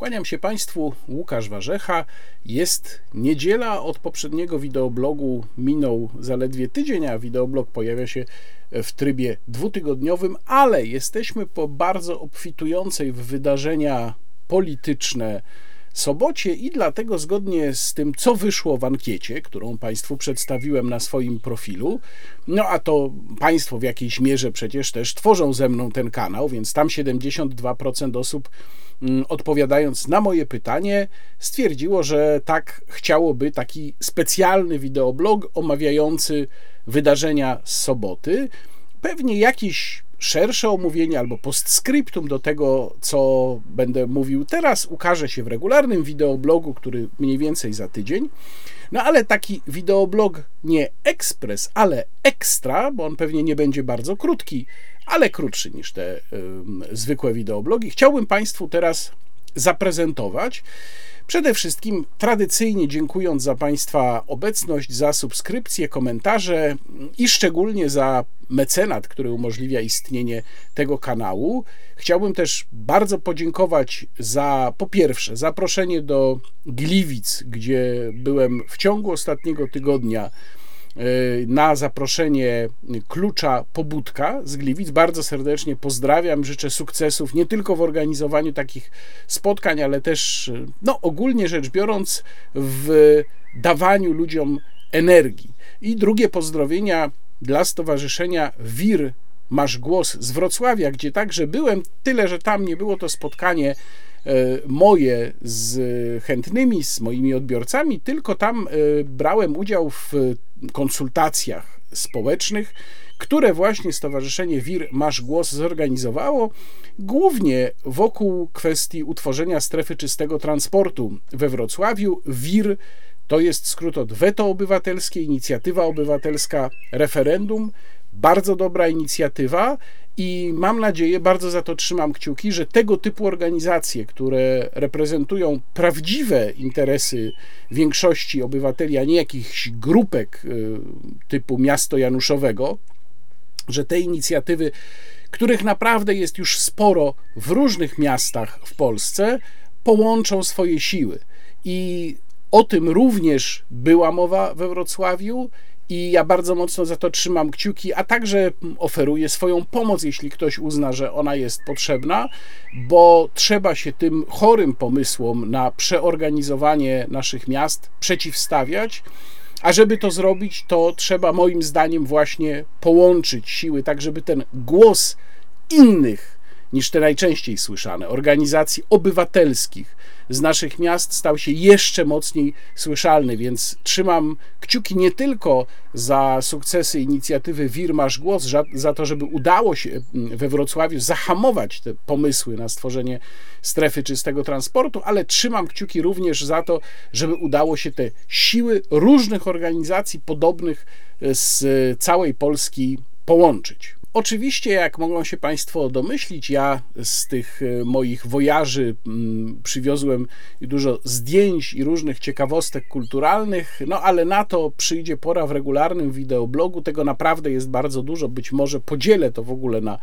Kłaniam się Państwu, Łukasz Warzecha. Jest niedziela od poprzedniego wideoblogu, minął zaledwie tydzień, a wideoblog pojawia się w trybie dwutygodniowym, ale jesteśmy po bardzo obfitującej w wydarzenia polityczne sobocie i dlatego zgodnie z tym, co wyszło w ankiecie, którą Państwu przedstawiłem na swoim profilu, no a to Państwo w jakiejś mierze przecież też tworzą ze mną ten kanał, więc tam 72% osób odpowiadając na moje pytanie stwierdziło, że tak chciałoby taki specjalny wideoblog omawiający wydarzenia z soboty. Pewnie jakiś szersze omówienie albo postscriptum do tego, co będę mówił teraz, ukaże się w regularnym wideoblogu, który mniej więcej za tydzień. No ale taki wideoblog nie ekspres, ale ekstra, bo on pewnie nie będzie bardzo krótki, ale krótszy niż te zwykłe wideoblogi. Chciałbym Państwu teraz zaprezentować. Przede wszystkim tradycyjnie dziękując za Państwa obecność, za subskrypcje, komentarze i szczególnie za mecenat, który umożliwia istnienie tego kanału. Chciałbym też bardzo podziękować za po pierwsze zaproszenie do Gliwic, gdzie byłem w ciągu ostatniego tygodnia na zaproszenie klucza Pobudka z Gliwic. Bardzo serdecznie pozdrawiam, życzę sukcesów nie tylko w organizowaniu takich spotkań, ale też, no ogólnie rzecz biorąc, w dawaniu ludziom energii. I drugie pozdrowienia dla Stowarzyszenia WIR Masz Głos z Wrocławia, gdzie także byłem, tyle że tam nie było to spotkanie E, moje z chętnymi, z moimi odbiorcami, tylko tam e, brałem udział w konsultacjach społecznych, które właśnie Stowarzyszenie WIR Masz Głos zorganizowało, głównie wokół kwestii utworzenia strefy czystego transportu we Wrocławiu. WIR to jest skrót od Weto Obywatelskie, Inicjatywa Obywatelska Referendum. Bardzo dobra inicjatywa i mam nadzieję, bardzo za to trzymam kciuki, że tego typu organizacje, które reprezentują prawdziwe interesy większości obywateli, a nie jakichś grupek y, typu miasto Januszowego, że te inicjatywy, których naprawdę jest już sporo w różnych miastach w Polsce, połączą swoje siły. I o tym również była mowa we Wrocławiu i ja bardzo mocno za to trzymam kciuki, a także oferuję swoją pomoc, jeśli ktoś uzna, że ona jest potrzebna, bo trzeba się tym chorym pomysłom na przeorganizowanie naszych miast przeciwstawiać. A żeby to zrobić, to trzeba moim zdaniem właśnie połączyć siły, tak żeby ten głos innych niż te najczęściej słyszane organizacji obywatelskich z naszych miast stał się jeszcze mocniej słyszalny, więc trzymam kciuki nie tylko za sukcesy inicjatywy Wir Masz Głos, za to, żeby udało się mm, we Wrocławiu zahamować te pomysły na stworzenie strefy czystego transportu, ale trzymam kciuki również za to, żeby udało się te siły różnych organizacji podobnych z całej Polski połączyć. Oczywiście, jak mogą się Państwo domyślić, ja z tych e, moich wojaży mm, przywiozłem dużo zdjęć i różnych ciekawostek kulturalnych, no ale na to przyjdzie pora w regularnym wideoblogu. Tego naprawdę jest bardzo dużo. Być może podzielę to w ogóle na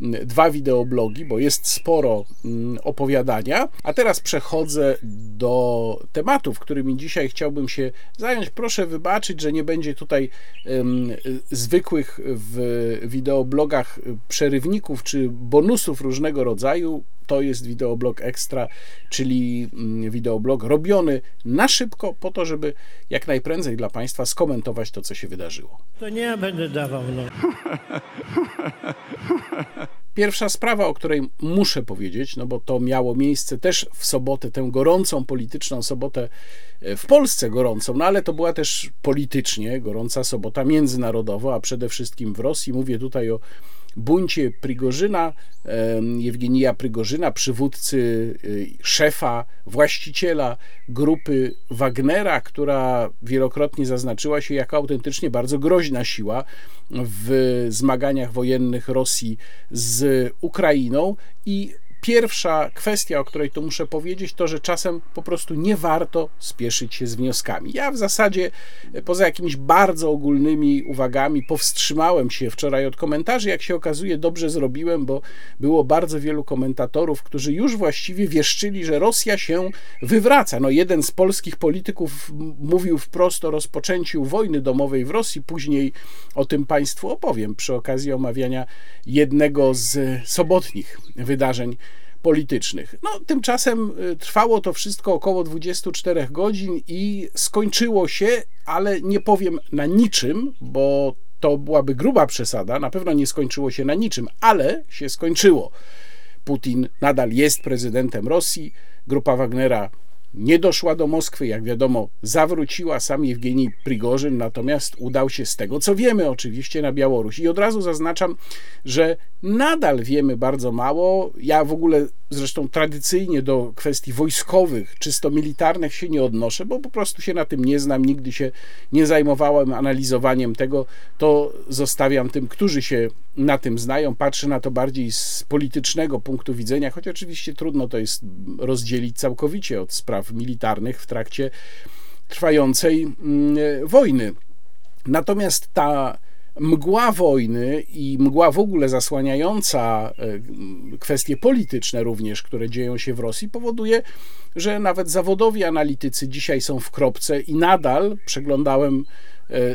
dwa wideoblogi, bo jest sporo mm, opowiadania. A teraz przechodzę do tematów, którymi dzisiaj chciałbym się zająć. Proszę wybaczyć, że nie będzie tutaj um, zwykłych w wideoblogach przerywników czy bonusów różnego rodzaju to jest wideoblog ekstra, czyli mm, wideoblog robiony na szybko po to, żeby jak najprędzej dla Państwa skomentować to, co się wydarzyło. To nie ja będę dawał, no. Pierwsza sprawa, o której muszę powiedzieć, no bo to miało miejsce też w sobotę, tę gorącą polityczną sobotę e, w Polsce gorącą, no ale to była też politycznie gorąca sobota międzynarodowa, a przede wszystkim w Rosji. Mówię tutaj o buncie Prigorzyna, Jewgenija Prigorzyna, przywódcy, y, szefa, właściciela grupy Wagnera, która wielokrotnie zaznaczyła się jako autentycznie bardzo groźna siła w zmaganiach wojennych Rosji z Ukrainą i pierwsza kwestia, o której tu muszę powiedzieć, to że czasem po prostu nie warto spieszyć się z wnioskami. Ja w zasadzie, poza jakimiś bardzo ogólnymi uwagami, powstrzymałem się wczoraj od komentarzy. Jak się okazuje, dobrze zrobiłem, bo było bardzo wielu komentatorów, którzy już właściwie wieszczyli, że Rosja się wywraca. No, jeden z polskich polityków mówił wprost o rozpoczęciu wojny domowej w Rosji, później o tym Państwu opowiem przy okazji omawiania jednego z sobotnich wydarzeń politycznych. No, tymczasem y, trwało to wszystko około 24 godzin i skończyło się, ale nie powiem na niczym, bo to byłaby gruba przesada. Na pewno nie skończyło się na niczym, ale się skończyło. Putin nadal jest prezydentem Rosji. Grupa Wagnera nie doszła do Moskwy, jak wiadomo, zawróciła sam Jewgenij Prigorzyn, natomiast udał się z tego, co wiemy oczywiście, na Białoruś. I od razu zaznaczam, że nadal wiemy bardzo mało. Ja w ogóle zresztą tradycyjnie do kwestii wojskowych, czysto militarnych się nie odnoszę, bo po prostu się na tym nie znam, nigdy się nie zajmowałem analizowaniem tego. To zostawiam tym, którzy się na tym znają. Patrzę na to bardziej z politycznego punktu widzenia, choć oczywiście trudno to jest rozdzielić całkowicie od spraw militarnych w trakcie trwającej mm, wojny. Natomiast ta mgła wojny i mgła w ogóle zasłaniająca e, kwestie polityczne również, które dzieją się w Rosji, powoduje, że nawet zawodowi analitycy dzisiaj są w kropce i nadal przeglądałem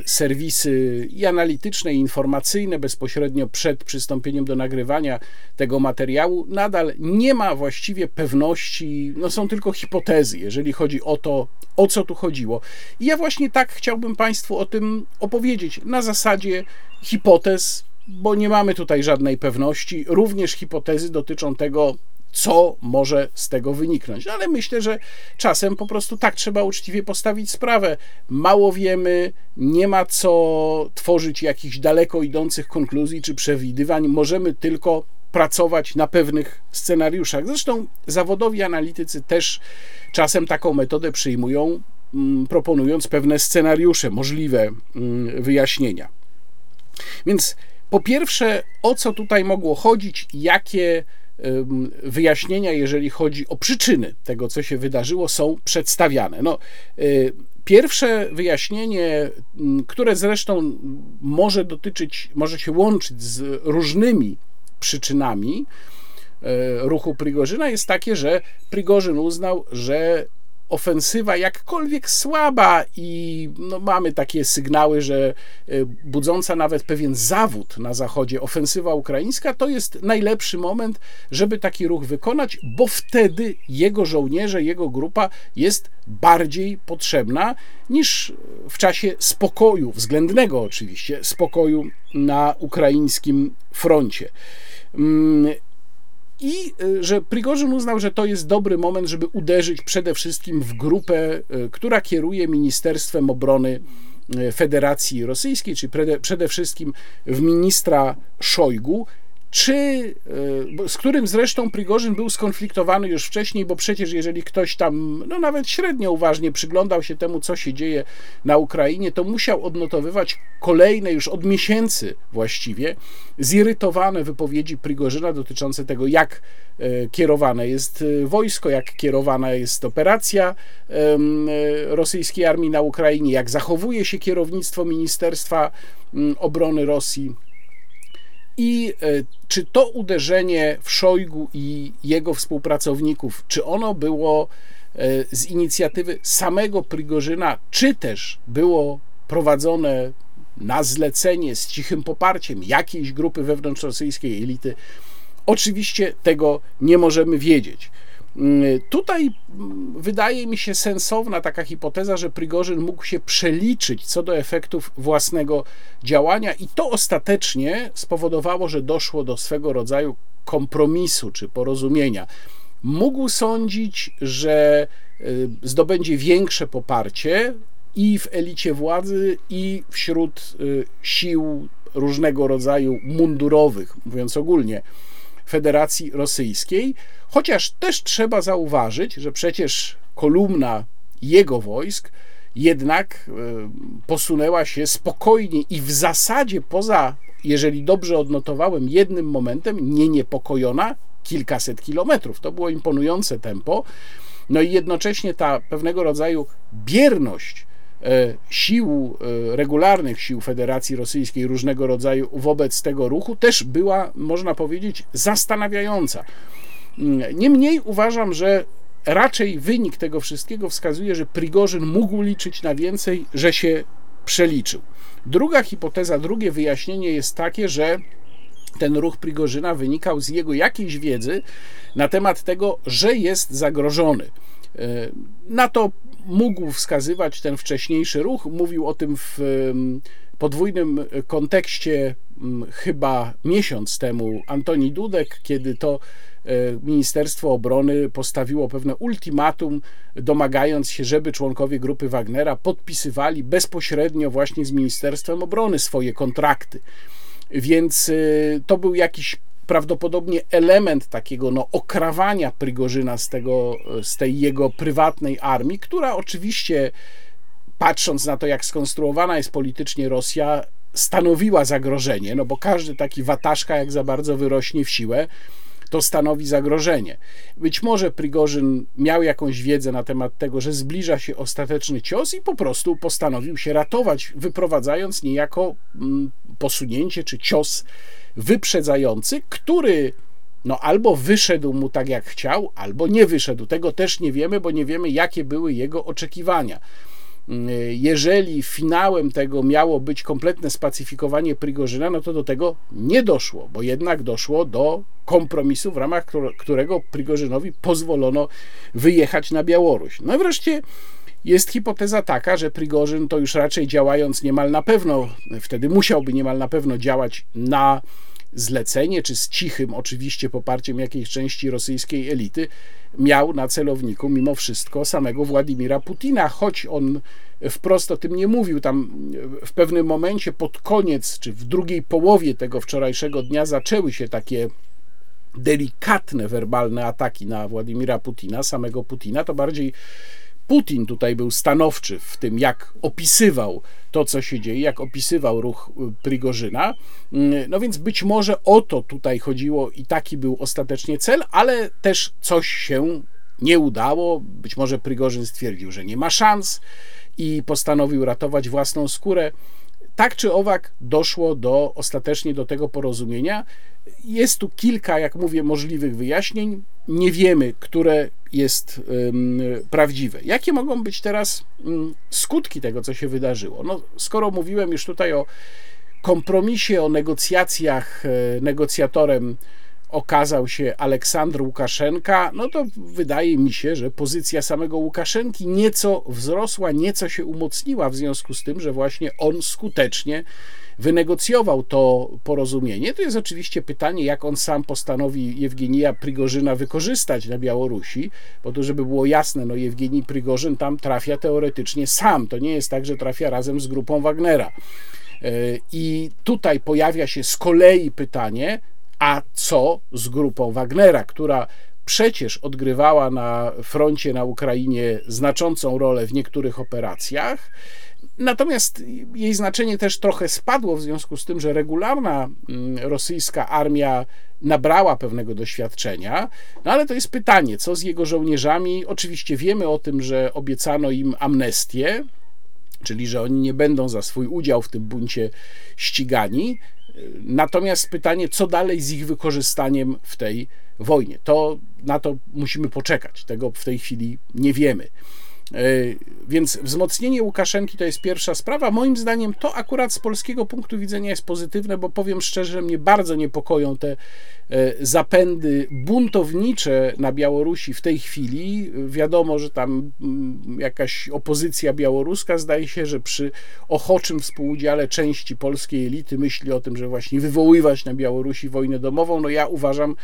serwisy i analityczne, i informacyjne bezpośrednio przed przystąpieniem do nagrywania tego materiału, nadal nie ma właściwie pewności, no są tylko hipotezy, jeżeli chodzi o to, o co tu chodziło. I ja właśnie tak chciałbym Państwu o tym opowiedzieć, na zasadzie hipotez, bo nie mamy tutaj żadnej pewności. Również hipotezy dotyczą tego, co może z tego wyniknąć. No ale myślę, że czasem po prostu tak trzeba uczciwie postawić sprawę. Mało wiemy, nie ma co tworzyć jakichś daleko idących konkluzji czy przewidywań. Możemy tylko pracować na pewnych scenariuszach. Zresztą zawodowi analitycy też czasem taką metodę przyjmują, mm, proponując pewne scenariusze, możliwe mm, wyjaśnienia. Więc po pierwsze, o co tutaj mogło chodzić, jakie wyjaśnienia, jeżeli chodzi o przyczyny tego, co się wydarzyło, są przedstawiane. No, y, pierwsze wyjaśnienie, które zresztą może dotyczyć, może się łączyć z różnymi przyczynami y, ruchu Prigorzyna, jest takie, że Prigorzyn uznał, że ofensywa jakkolwiek słaba i no, mamy takie sygnały, że e, budząca nawet pewien zawód na zachodzie ofensywa ukraińska to jest najlepszy moment, żeby taki ruch wykonać, bo wtedy jego żołnierze, jego grupa jest bardziej potrzebna niż w czasie spokoju, względnego oczywiście, spokoju na ukraińskim froncie. I y, że Prigorzyn uznał, że to jest dobry moment, żeby uderzyć przede wszystkim w grupę, y, która kieruje Ministerstwem Obrony y, Federacji Rosyjskiej, czyli przede wszystkim w ministra Szojgu, czy, e, z którym zresztą Prigorzyn był skonfliktowany już wcześniej, bo przecież jeżeli ktoś tam, no nawet średnio uważnie przyglądał się temu, co się dzieje na Ukrainie, to musiał odnotowywać kolejne już od miesięcy właściwie zirytowane wypowiedzi Prigorzyna dotyczące tego, jak e, kierowane jest e, wojsko, jak kierowana jest operacja rosyjskiej armii na Ukrainie, jak zachowuje się kierownictwo Ministerstwa Obrony Rosji i e, czy to uderzenie w Szojgu i jego współpracowników, czy ono było e, z inicjatywy samego Prigorzyna, czy też było prowadzone na zlecenie z cichym poparciem jakiejś grupy wewnątrzrosyjskiej elity, oczywiście tego nie możemy wiedzieć. Mm, tutaj mm, wydaje mi się sensowna taka hipoteza, że Prigorzyn mógł się przeliczyć co do efektów własnego działania, i to ostatecznie spowodowało, że doszło do swego rodzaju kompromisu czy porozumienia. Mógł sądzić, że y, zdobędzie większe poparcie i w elicie władzy, i wśród y, sił różnego rodzaju mundurowych, mówiąc ogólnie Federacji Rosyjskiej, chociaż też trzeba zauważyć, że przecież kolumna jego wojsk jednak e, posunęła się spokojnie i w zasadzie poza, jeżeli dobrze odnotowałem, jednym momentem nie niepokojona, kilkaset kilometrów. To było imponujące tempo. No i jednocześnie ta pewnego rodzaju bierność sił e, regularnych sił Federacji Rosyjskiej różnego rodzaju wobec tego ruchu też była, można powiedzieć, zastanawiająca. Mm, niemniej uważam, że raczej wynik tego wszystkiego wskazuje, że Prigorzyn mógł liczyć na więcej, że się przeliczył. Druga hipoteza, drugie wyjaśnienie jest takie, że ten ruch Prigorzyna wynikał z jego jakiejś wiedzy na temat tego, że jest zagrożony. E, na to mógł wskazywać ten wcześniejszy ruch. Mówił o tym w podwójnym kontekście chyba miesiąc temu Antoni Dudek, kiedy to e, Ministerstwo Obrony postawiło pewne ultimatum, domagając się, żeby członkowie grupy Wagnera podpisywali bezpośrednio właśnie z Ministerstwem Obrony swoje kontrakty. Więc e, to był jakiś prawdopodobnie element takiego no, okrawania Prigorzyna z, tego, z tej jego prywatnej armii, która oczywiście, patrząc na to, jak skonstruowana jest politycznie Rosja, stanowiła zagrożenie, no bo każdy taki wataszka, jak za bardzo wyrośnie w siłę, to stanowi zagrożenie. Być może Prigorzyn miał jakąś wiedzę na temat tego, że zbliża się ostateczny cios i po prostu postanowił się ratować, wyprowadzając niejako mm, posunięcie czy cios wyprzedzający, który no albo wyszedł mu tak jak chciał, albo nie wyszedł. Tego też nie wiemy, bo nie wiemy, jakie były jego oczekiwania. Jeżeli finałem tego miało być kompletne spacyfikowanie Prigorzyna, no to do tego nie doszło, bo jednak doszło do kompromisu, w ramach którego Prigorzynowi pozwolono wyjechać na Białoruś. No i wreszcie jest hipoteza taka, że Prigorzyn to już raczej działając niemal na pewno, wtedy musiałby niemal na pewno działać na zlecenie, czy z cichym oczywiście poparciem jakiejś części rosyjskiej elity, miał na celowniku mimo wszystko samego Władimira Putina, choć on wprost o tym nie mówił. Tam w pewnym momencie pod koniec, czy w drugiej połowie tego wczorajszego dnia zaczęły się takie delikatne werbalne ataki na Władimira Putina, samego Putina, to bardziej Putin tutaj był stanowczy w tym, jak opisywał to, co się dzieje, jak opisywał ruch y, Prigorzyna. Mm, no więc być może o to tutaj chodziło i taki był ostatecznie cel, ale też coś się nie udało. Być może Prigorzyn stwierdził, że nie ma szans i postanowił ratować własną skórę. Tak czy owak doszło do ostatecznie do tego porozumienia. Jest tu kilka, jak mówię, możliwych wyjaśnień. Nie wiemy, które jest prawdziwe. Jakie mogą być teraz skutki tego, co się wydarzyło? No, skoro mówiłem już tutaj o kompromisie, o negocjacjach, e, negocjatorem okazał się Aleksandr Łukaszenka, no to wydaje mi się, że pozycja samego Łukaszenki nieco wzrosła, nieco się umocniła w związku z tym, że właśnie on skutecznie wynegocjował to porozumienie. To jest oczywiście pytanie, jak on sam postanowi Jewgenija Prigorzyna wykorzystać na Białorusi, bo to, żeby było jasne, no Jewgenij Prigorzyn tam trafia teoretycznie sam. To nie jest tak, że trafia razem z grupą Wagnera. E, I tutaj pojawia się z kolei pytanie, a co z grupą Wagnera, która przecież odgrywała na froncie na Ukrainie znaczącą rolę w niektórych operacjach. Natomiast jej znaczenie też trochę spadło w związku z tym, że regularna mm, rosyjska armia nabrała pewnego doświadczenia. No ale to jest pytanie, co z jego żołnierzami? Oczywiście wiemy o tym, że obiecano im amnestię, czyli że oni nie będą za swój udział w tym buncie ścigani. Natomiast pytanie, co dalej z ich wykorzystaniem w tej wojnie? To na to musimy poczekać. Tego w tej chwili nie wiemy. E, więc wzmocnienie Łukaszenki to jest pierwsza sprawa. Moim zdaniem to akurat z polskiego punktu widzenia jest pozytywne, bo powiem szczerze, mnie bardzo niepokoją te e, zapędy buntownicze na Białorusi w tej chwili. Wiadomo, że tam mm, jakaś opozycja białoruska zdaje się, że przy ochoczym współudziale części polskiej elity myśli o tym, że właśnie wywoływać na Białorusi wojnę domową. No ja uważam,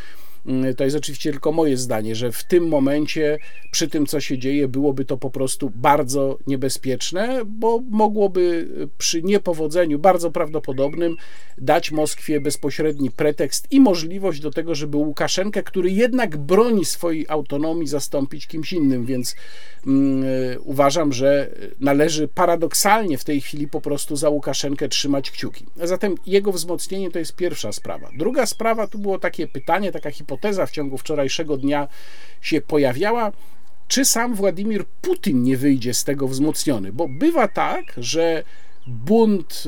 mm, to jest oczywiście tylko moje zdanie, że w tym momencie, przy tym co się dzieje, byłoby to po prostu bardzo niebezpieczne, bo mogłoby przy niepowodzeniu bardzo prawdopodobnym dać Moskwie bezpośredni pretekst i możliwość do tego, żeby Łukaszenkę, który jednak broni swojej autonomii, zastąpić kimś innym, więc mm, uważam, że należy paradoksalnie w tej chwili po prostu za Łukaszenkę trzymać kciuki. Zatem jego wzmocnienie to jest pierwsza sprawa. Druga sprawa, tu było takie pytanie, taka hipoteza w ciągu wczorajszego dnia się pojawiała, czy sam Władimir Putin nie wyjdzie z tego wzmocniony, bo bywa tak, że bunt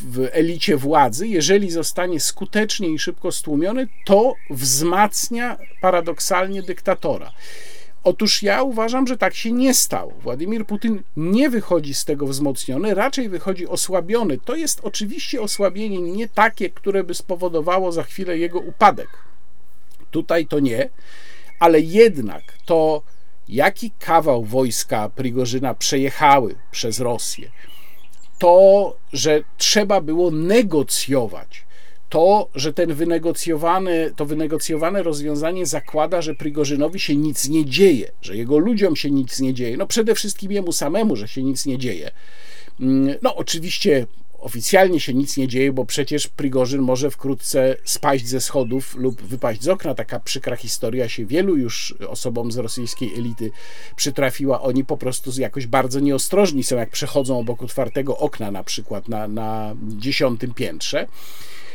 w elicie władzy, jeżeli zostanie skutecznie i szybko stłumiony, to wzmacnia paradoksalnie dyktatora. Otóż ja uważam, że tak się nie stało. Władimir Putin nie wychodzi z tego wzmocniony, raczej wychodzi osłabiony. To jest oczywiście osłabienie nie takie, które by spowodowało za chwilę jego upadek. Tutaj to nie, ale jednak to, jaki kawał wojska Prigorzyna przejechały przez Rosję, to, że trzeba było negocjować, to, że ten wynegocjowany, to wynegocjowane rozwiązanie zakłada, że Prigorzynowi się nic nie dzieje, że jego ludziom się nic nie dzieje, no przede wszystkim jemu samemu, że się nic nie dzieje. Mm, no oczywiście oficjalnie się nic nie dzieje, bo przecież Prigorzyn może wkrótce spaść ze schodów lub wypaść z okna. Taka przykra historia się wielu już osobom z rosyjskiej elity przytrafiła. Oni po prostu jakoś bardzo nieostrożni są, jak przechodzą obok otwartego okna, na przykład na, na dziesiątym piętrze.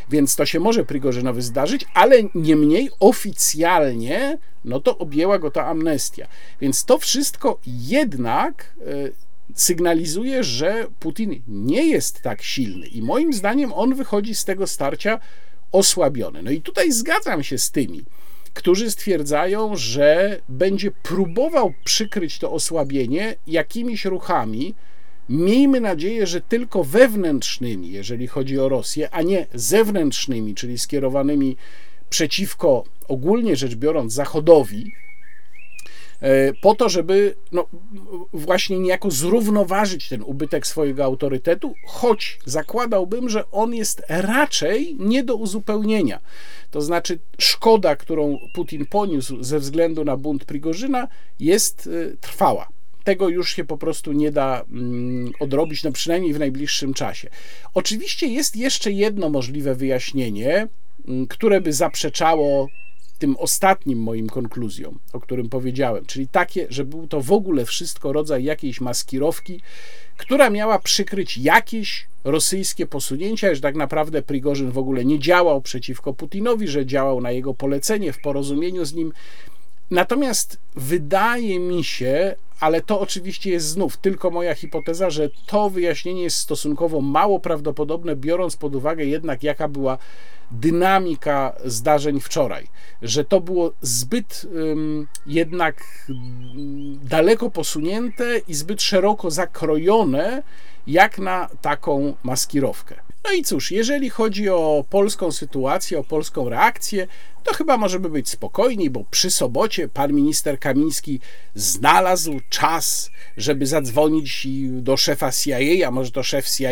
Więc to się może Prigorzynowi zdarzyć, ale niemniej oficjalnie no to objęła go ta amnestia. Więc to wszystko jednak e, sygnalizuje, że Putin nie jest tak silny i moim zdaniem on wychodzi z tego starcia osłabiony. No i tutaj zgadzam się z tymi, którzy stwierdzają, że będzie próbował przykryć to osłabienie jakimiś ruchami, Miejmy nadzieję, że tylko wewnętrznymi, jeżeli chodzi o Rosję, a nie zewnętrznymi, czyli skierowanymi przeciwko ogólnie rzecz biorąc Zachodowi, po to, żeby no, właśnie niejako zrównoważyć ten ubytek swojego autorytetu, choć zakładałbym, że on jest raczej nie do uzupełnienia. To znaczy, szkoda, którą Putin poniósł ze względu na bunt Prigorzyna, jest e, trwała tego już się po prostu nie da mm, odrobić, no przynajmniej w najbliższym czasie. Oczywiście jest jeszcze jedno możliwe wyjaśnienie, mm, które by zaprzeczało tym ostatnim moim konkluzjom, o którym powiedziałem, czyli takie, że był to w ogóle wszystko rodzaj jakiejś maskirowki, która miała przykryć jakieś rosyjskie posunięcia, że tak naprawdę Prigorzyn w ogóle nie działał przeciwko Putinowi, że działał na jego polecenie w porozumieniu z nim. Natomiast wydaje mi się, ale to oczywiście jest znów tylko moja hipoteza, że to wyjaśnienie jest stosunkowo mało prawdopodobne, biorąc pod uwagę jednak, jaka była dynamika zdarzeń wczoraj, że to było zbyt um, jednak daleko posunięte i zbyt szeroko zakrojone, jak na taką maskirowkę. No i cóż, jeżeli chodzi o polską sytuację, o polską reakcję, to chyba możemy być spokojni, bo przy sobocie pan minister Kamiński znalazł czas, żeby zadzwonić do szefa CIA, a może to szef CIA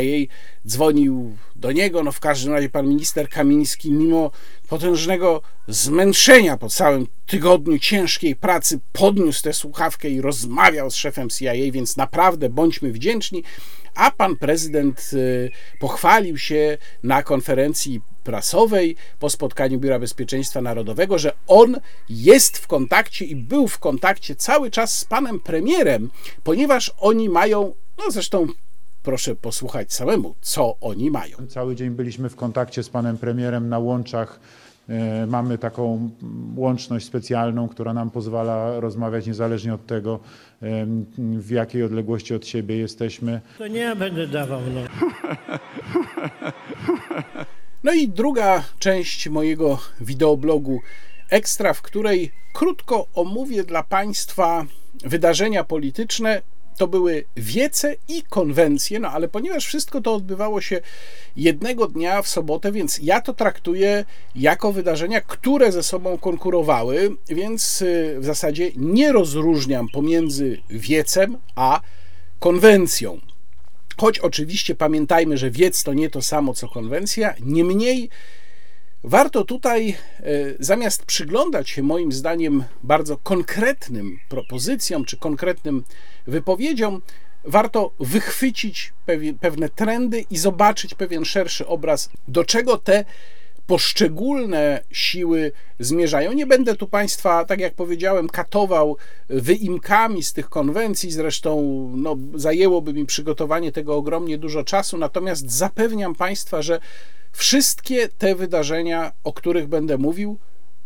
dzwonił do niego. No w każdym razie pan minister Kamiński, mimo potężnego zmęczenia po całym tygodniu ciężkiej pracy, podniósł tę słuchawkę i rozmawiał z szefem CIA, więc naprawdę bądźmy wdzięczni. A pan prezydent y, pochwalił się na konferencji prasowej po spotkaniu Biura Bezpieczeństwa Narodowego, że on jest w kontakcie i był w kontakcie cały czas z panem premierem, ponieważ oni mają, no zresztą proszę posłuchać samemu, co oni mają. Cały dzień byliśmy w kontakcie z panem premierem na łączach. E, mamy taką łączność specjalną, która nam pozwala rozmawiać niezależnie od tego, w jakiej odległości od siebie jesteśmy. To nie ja będę dawał. No. No i druga część mojego wideoblogu Ekstra, w której krótko omówię dla Państwa wydarzenia polityczne. To były wiece i konwencje, no ale ponieważ wszystko to odbywało się jednego dnia w sobotę, więc ja to traktuję jako wydarzenia, które ze sobą konkurowały, więc y, w zasadzie nie rozróżniam pomiędzy wiecem a konwencją. Choć oczywiście pamiętajmy, że wiec to nie to samo co konwencja, niemniej Warto tutaj, e, zamiast przyglądać się moim zdaniem bardzo konkretnym propozycjom czy konkretnym wypowiedziom, warto wychwycić pewne trendy i zobaczyć pewien szerszy obraz, do czego te poszczególne siły zmierzają. Nie będę tu Państwa, tak jak powiedziałem, katował wyimkami z tych konwencji, zresztą no, zajęłoby mi przygotowanie tego ogromnie dużo czasu, natomiast zapewniam Państwa, że wszystkie te wydarzenia, o których będę mówił,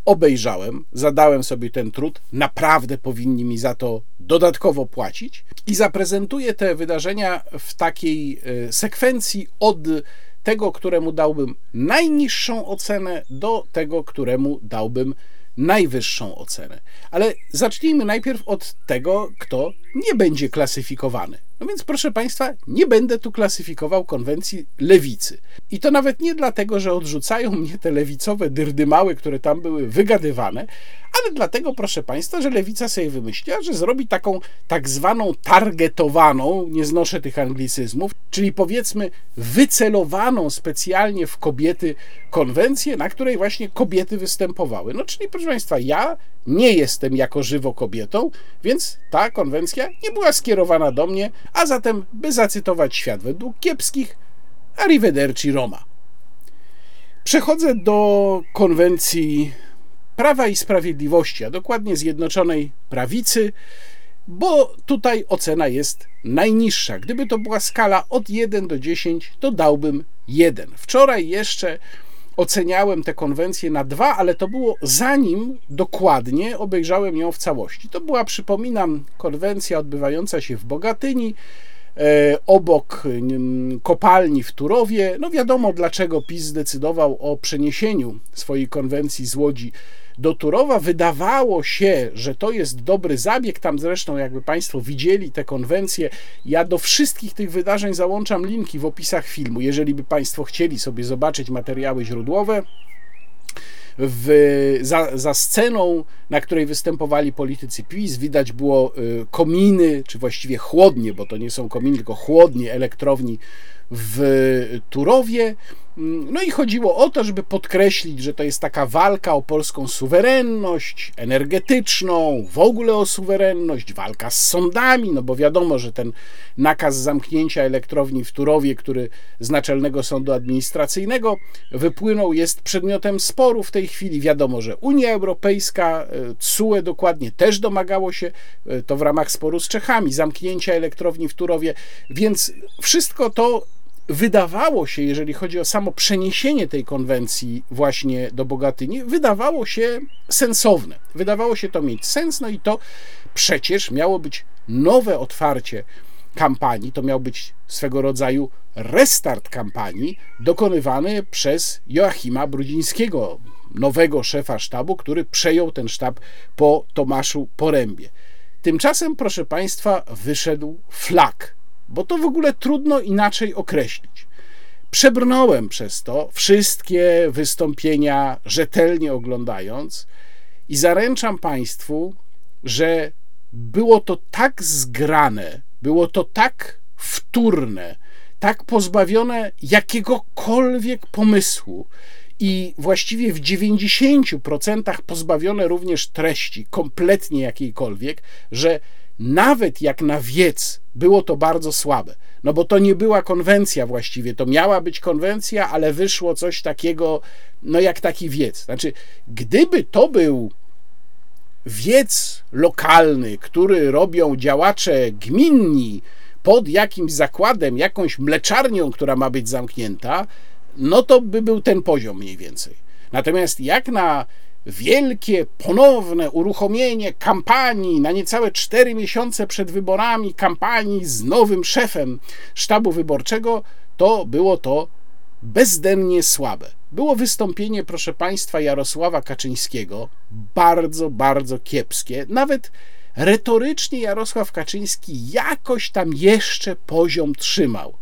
obejrzałem, zadałem sobie ten trud, naprawdę powinni mi za to dodatkowo płacić. I zaprezentuję te wydarzenia w takiej e, sekwencji od tego, któremu dałbym najniższą ocenę, do tego, któremu dałbym najwyższą ocenę. Ale zacznijmy najpierw od tego, kto nie będzie klasyfikowany. No więc, proszę Państwa, nie będę tu klasyfikował konwencji lewicy. I to nawet nie dlatego, że odrzucają mnie te lewicowe dyrdymały, które tam były wygadywane, ale dlatego, proszę Państwa, że lewica sobie wymyśliła, że zrobi taką tak zwaną targetowaną, nie znoszę tych anglicyzmów, czyli powiedzmy wycelowaną specjalnie w kobiety konwencję, na której właśnie kobiety występowały. No czyli, proszę Państwa, ja nie jestem jako żywo kobietą, więc ta konwencja nie była skierowana do mnie, a zatem, by zacytować świat według kiepskich, arrivederci Roma. Przechodzę do konwencji Prawa i Sprawiedliwości, a dokładnie Zjednoczonej Prawicy, bo tutaj ocena jest najniższa. Gdyby to była skala od 1 do 10, to dałbym 1. Wczoraj jeszcze oceniałem tę konwencję na 2, ale to było zanim dokładnie obejrzałem ją w całości. To była, przypominam, konwencja odbywająca się w Bogatyni E, obok kopalni w Turowie. No wiadomo, dlaczego PiS zdecydował o przeniesieniu swojej konwencji z Łodzi do Turowa. Wydawało się, że to jest dobry zabieg. Tam zresztą, jakby Państwo widzieli te konwencje, ja do wszystkich tych wydarzeń załączam linki w opisach filmu. Jeżeli by Państwo chcieli sobie zobaczyć materiały źródłowe, w, za, za sceną, na której występowali politycy PiS, widać było y, kominy, czy właściwie chłodnie, bo to nie są kominy, tylko chłodnie elektrowni w Turowie. No i chodziło o to, żeby podkreślić, że to jest taka walka o polską suwerenność energetyczną, w ogóle o suwerenność, walka z sądami, no bo wiadomo, że ten nakaz zamknięcia elektrowni w Turowie, który z Naczelnego Sądu Administracyjnego wypłynął, jest przedmiotem sporu w tej chwili. Wiadomo, że Unia Europejska, e, CUE dokładnie też domagało się, e, to w ramach sporu z Czechami, zamknięcia elektrowni w Turowie, więc wszystko to wydawało się, jeżeli chodzi o samo przeniesienie tej konwencji właśnie do Bogatyni, wydawało się sensowne. Wydawało się to mieć sens, no i to przecież miało być nowe otwarcie kampanii, to miał być swego rodzaju restart kampanii dokonywany przez Joachima Brudzińskiego, nowego szefa sztabu, który przejął ten sztab po Tomaszu Porębie. Tymczasem, proszę Państwa, wyszedł flag bo to w ogóle trudno inaczej określić. Przebrnąłem przez to wszystkie wystąpienia, rzetelnie oglądając, i zaręczam Państwu, że było to tak zgrane, było to tak wtórne, tak pozbawione jakiegokolwiek pomysłu i właściwie w 90% pozbawione również treści, kompletnie jakiejkolwiek, że nawet jak na wiec było to bardzo słabe. No bo to nie była konwencja właściwie, to miała być konwencja, ale wyszło coś takiego, no jak taki wiec. Znaczy, gdyby to był wiec lokalny, który robią działacze gminni pod jakimś zakładem, jakąś mleczarnią, która ma być zamknięta, no to by był ten poziom mniej więcej. Natomiast jak na wielkie, ponowne uruchomienie kampanii na niecałe cztery miesiące przed wyborami, kampanii z nowym szefem sztabu wyborczego, to było to bezdennie słabe. Było wystąpienie, proszę Państwa, Jarosława Kaczyńskiego, bardzo, bardzo kiepskie. Nawet retorycznie Jarosław Kaczyński jakoś tam jeszcze poziom trzymał.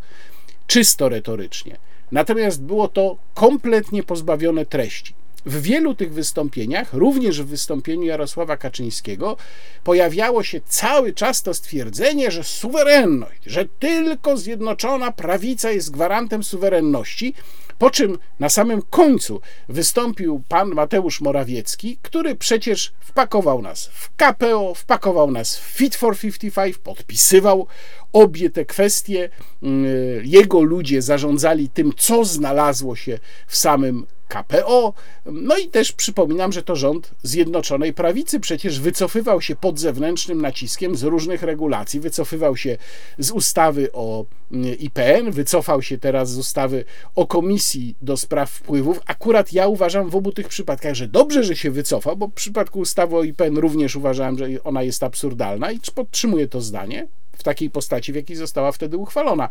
Czysto retorycznie. Natomiast było to kompletnie pozbawione treści. W wielu tych wystąpieniach, również w wystąpieniu Jarosława Kaczyńskiego, pojawiało się cały czas to stwierdzenie, że suwerenność, że tylko zjednoczona prawica jest gwarantem suwerenności, po czym na samym końcu wystąpił pan Mateusz Morawiecki, który przecież wpakował nas w KPO, wpakował nas w Fit for 55, podpisywał obie te kwestie. Mm, jego ludzie zarządzali tym, co znalazło się w samym KPO. No i też przypominam, że to rząd Zjednoczonej Prawicy przecież wycofywał się pod zewnętrznym naciskiem z różnych regulacji. Wycofywał się z ustawy o mm, IPN, wycofał się teraz z ustawy o Komisji do Spraw Wpływów. Akurat ja uważam w obu tych przypadkach, że dobrze, że się wycofał, bo w przypadku ustawy o IPN również uważałem, że ona jest absurdalna i podtrzymuję to zdanie w takiej postaci, w jakiej została wtedy uchwalona.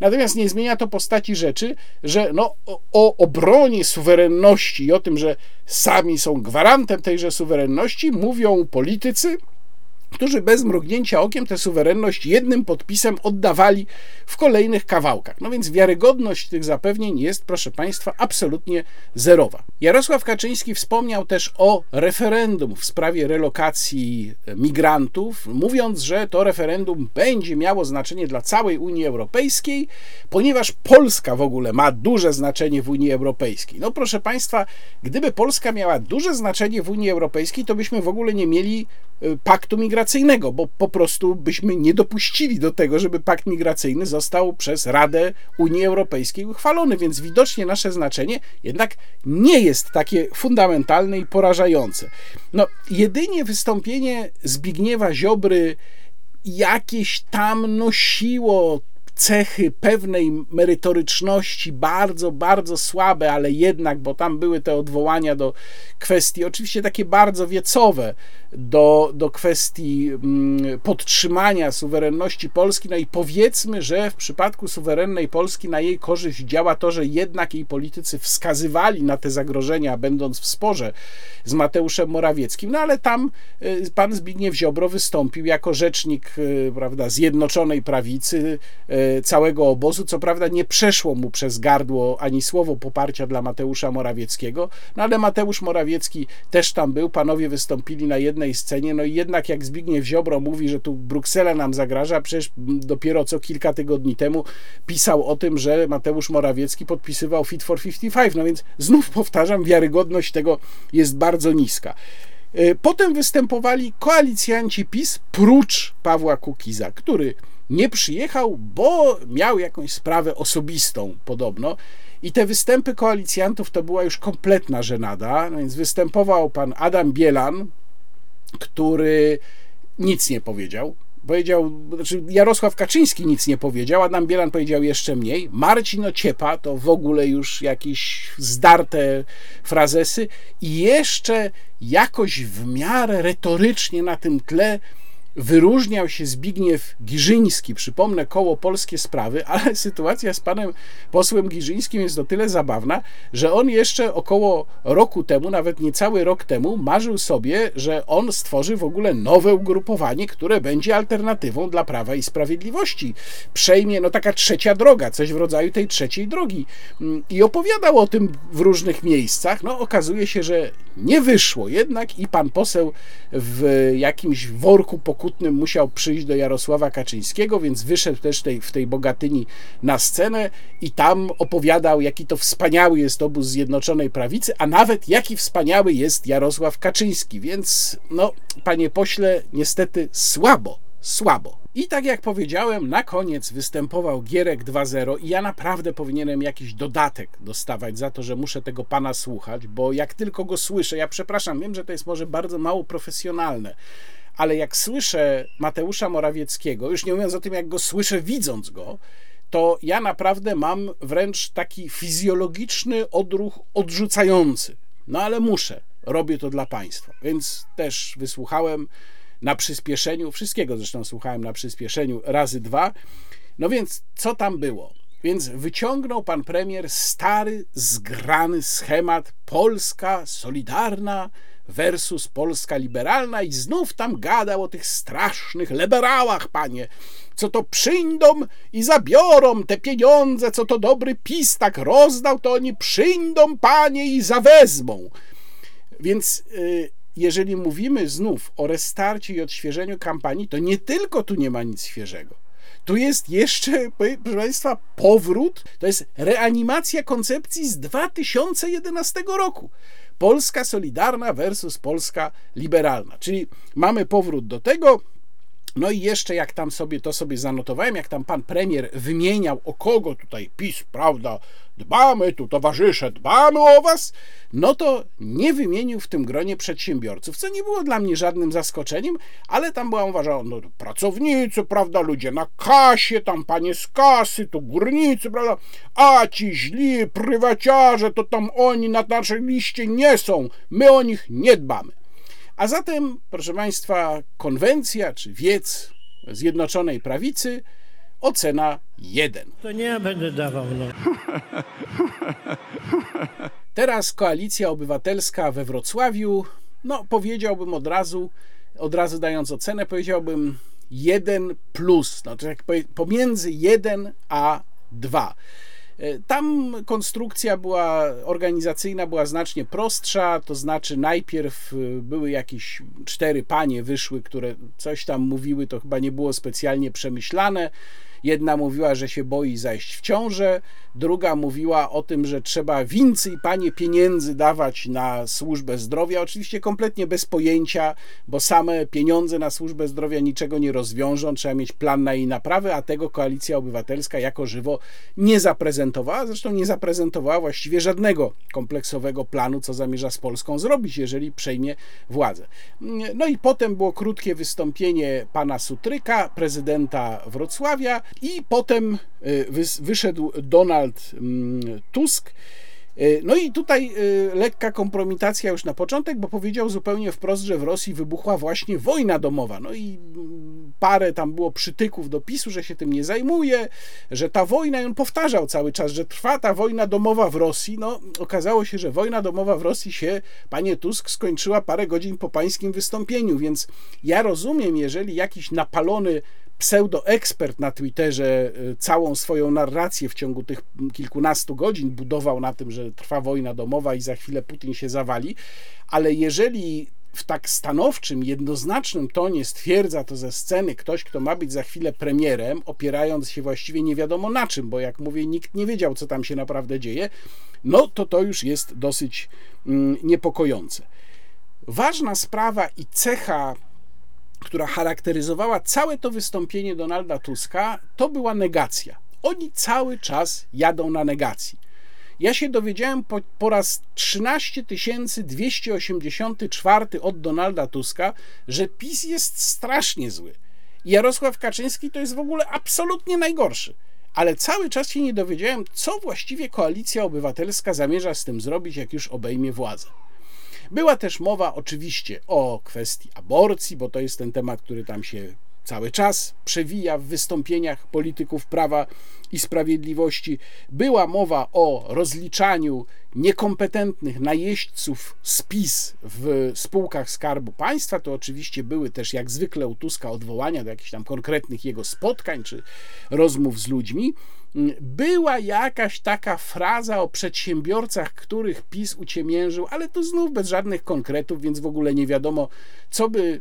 Natomiast nie zmienia to postaci rzeczy, że no, o, o obronie suwerenności i o tym, że sami są gwarantem tejże suwerenności, mówią politycy, którzy bez mrugnięcia okiem tę suwerenność jednym podpisem oddawali w kolejnych kawałkach. No więc wiarygodność tych zapewnień jest, proszę Państwa, absolutnie zerowa. Jarosław Kaczyński wspomniał też o referendum w sprawie relokacji migrantów, mówiąc, że to referendum będzie miało znaczenie dla całej Unii Europejskiej, ponieważ Polska w ogóle ma duże znaczenie w Unii Europejskiej. No proszę Państwa, gdyby Polska miała duże znaczenie w Unii Europejskiej, to byśmy w ogóle nie mieli paktu migracyjnego bo po prostu byśmy nie dopuścili do tego, żeby pakt migracyjny został przez Radę Unii Europejskiej uchwalony, więc widocznie nasze znaczenie jednak nie jest takie fundamentalne i porażające. No, jedynie wystąpienie Zbigniewa Ziobry jakieś tam nosiło cechy pewnej merytoryczności, bardzo, bardzo słabe, ale jednak, bo tam były te odwołania do kwestii, oczywiście takie bardzo wiecowe, do, do kwestii mm, podtrzymania suwerenności Polski. No i powiedzmy, że w przypadku suwerennej Polski na jej korzyść działa to, że jednak jej politycy wskazywali na te zagrożenia, będąc w sporze z Mateuszem Morawieckim. No ale tam y, pan Zbigniew Ziobro wystąpił jako rzecznik y, prawda, Zjednoczonej Prawicy, y, całego obozu. Co prawda nie przeszło mu przez gardło ani słowo poparcia dla Mateusza Morawieckiego, no ale Mateusz Morawiecki też tam był. Panowie wystąpili na jednej scenie, no i jednak jak Zbigniew Ziobro mówi, że tu Bruksela nam zagraża, przecież dopiero co kilka tygodni temu pisał o tym, że Mateusz Morawiecki podpisywał Fit for 55, no więc znów powtarzam, wiarygodność tego jest bardzo niska. E, potem występowali koalicjanci PiS, prócz Pawła Kukiza, który nie przyjechał, bo miał jakąś sprawę osobistą podobno. I te występy koalicjantów to była już kompletna żenada. No więc występował pan Adam Bielan, który nic nie powiedział. Powiedział, znaczy Jarosław Kaczyński nic nie powiedział, Adam Bielan powiedział jeszcze mniej. Marcin Ociepa to w ogóle już jakieś zdarte frazesy i jeszcze jakoś w miarę retorycznie na tym tle wyróżniał się Zbigniew Giżyński, przypomnę koło Polskie Sprawy, ale sytuacja z panem posłem Giżyńskim jest o tyle zabawna, że on jeszcze około roku temu, nawet niecały rok temu, marzył sobie, że on stworzy w ogóle nowe ugrupowanie, które będzie alternatywą dla Prawa i Sprawiedliwości. Przejmie, no taka trzecia droga, coś w rodzaju tej trzeciej drogi. I opowiadał o tym w różnych miejscach. No okazuje się, że nie wyszło jednak i pan poseł w jakimś worku pokojowym Kutnym musiał przyjść do Jarosława Kaczyńskiego, więc wyszedł też tej, w tej Bogatyni na scenę i tam opowiadał, jaki to wspaniały jest obóz Zjednoczonej Prawicy, a nawet jaki wspaniały jest Jarosław Kaczyński. Więc, no, panie pośle, niestety słabo, słabo. I tak jak powiedziałem, na koniec występował Gierek 2.0 i ja naprawdę powinienem jakiś dodatek dostawać za to, że muszę tego pana słuchać, bo jak tylko go słyszę, ja przepraszam, wiem, że to jest może bardzo mało profesjonalne, ale jak słyszę Mateusza Morawieckiego, już nie mówiąc o tym, jak go słyszę widząc go, to ja naprawdę mam wręcz taki fizjologiczny odruch odrzucający. No ale muszę, robię to dla państwa. Więc też wysłuchałem na przyspieszeniu, wszystkiego zresztą słuchałem na przyspieszeniu razy dwa. No więc co tam było? Więc wyciągnął pan premier stary, zgrany schemat Polska solidarna, versus Polska liberalna i znów tam gadał o tych strasznych liberałach, panie, co to przyjdą i zabiorą te pieniądze, co to dobry PiS tak rozdał, to oni przyjdą, panie, i zawezmą. Więc y, jeżeli mówimy znów o restarcie i odświeżeniu kampanii, to nie tylko tu nie ma nic świeżego. Tu jest jeszcze, proszę Państwa, powrót, to jest reanimacja koncepcji z 2011 roku. Polska Solidarna versus Polska Liberalna. Czyli mamy powrót do tego, no i jeszcze jak tam sobie to sobie zanotowałem, jak tam pan premier wymieniał, o kogo tutaj PiS, prawda, dbamy tu towarzysze, dbamy o was, no to nie wymienił w tym gronie przedsiębiorców, co nie było dla mnie żadnym zaskoczeniem, ale tam była uważana, no pracownicy, prawda, ludzie na kasie, tam panie z kasy, tu górnicy, prawda, a ci źli prywaciarze, to tam oni na naszej liście nie są, my o nich nie dbamy. A zatem, proszę Państwa, konwencja czy wiec Zjednoczonej Prawicy ocena 1. To nie ja będę dawał, no. Teraz koalicja obywatelska we Wrocławiu, no powiedziałbym od razu, od razu dając ocenę, powiedziałbym 1 plus, znaczy jak pomiędzy 1 a 2. E, tam konstrukcja była organizacyjna była znacznie prostsza, to znaczy najpierw e, były jakieś cztery panie wyszły, które coś tam mówiły, to chyba nie było specjalnie przemyślane. Jedna mówiła, że się boi zajść w ciążę, druga mówiła o tym, że trzeba więcej panie pieniędzy dawać na służbę zdrowia. Oczywiście kompletnie bez pojęcia, bo same pieniądze na służbę zdrowia niczego nie rozwiążą. Trzeba mieć plan na jej naprawę, a tego koalicja obywatelska jako żywo nie zaprezentowała. Zresztą nie zaprezentowała właściwie żadnego kompleksowego planu, co zamierza z Polską zrobić, jeżeli przejmie władzę. No i potem było krótkie wystąpienie pana Sutryka, prezydenta Wrocławia, i potem y, wyszedł Donald mm, Tusk. Y, no i tutaj y, lekka kompromitacja już na początek, bo powiedział zupełnie wprost, że w Rosji wybuchła właśnie wojna domowa. No i mm, parę tam było przytyków do PiSu, że się tym nie zajmuje, że ta wojna, i on powtarzał cały czas, że trwa ta wojna domowa w Rosji. No okazało się, że wojna domowa w Rosji się, panie Tusk, skończyła parę godzin po pańskim wystąpieniu, więc ja rozumiem, jeżeli jakiś napalony pseudoekspert na Twitterze y, całą swoją narrację w ciągu tych kilkunastu godzin budował na tym, że trwa wojna domowa i za chwilę Putin się zawali, ale jeżeli w tak stanowczym, jednoznacznym tonie stwierdza to ze sceny ktoś, kto ma być za chwilę premierem, opierając się właściwie nie wiadomo na czym, bo jak mówię, nikt nie wiedział, co tam się naprawdę dzieje, no to to już jest dosyć mm, niepokojące. Ważna sprawa i cecha która charakteryzowała całe to wystąpienie Donalda Tuska, to była negacja. Oni cały czas jadą na negacji. Ja się dowiedziałem po, po raz 13 284 od Donalda Tuska, że PiS jest strasznie zły. Jarosław Kaczyński to jest w ogóle absolutnie najgorszy. Ale cały czas się nie dowiedziałem, co właściwie koalicja obywatelska zamierza z tym zrobić, jak już obejmie władzę. Była też mowa oczywiście o kwestii aborcji, bo to jest ten temat, który tam się cały czas przewija w wystąpieniach polityków prawa i sprawiedliwości. Była mowa o rozliczaniu niekompetentnych najeźdźców z PiS w spółkach Skarbu Państwa. To oczywiście były też jak zwykle u Tuska odwołania do jakichś tam konkretnych jego spotkań czy rozmów z ludźmi była jakaś taka fraza o przedsiębiorcach, których PiS uciemiężył, ale to znów bez żadnych konkretów, więc w ogóle nie wiadomo, co by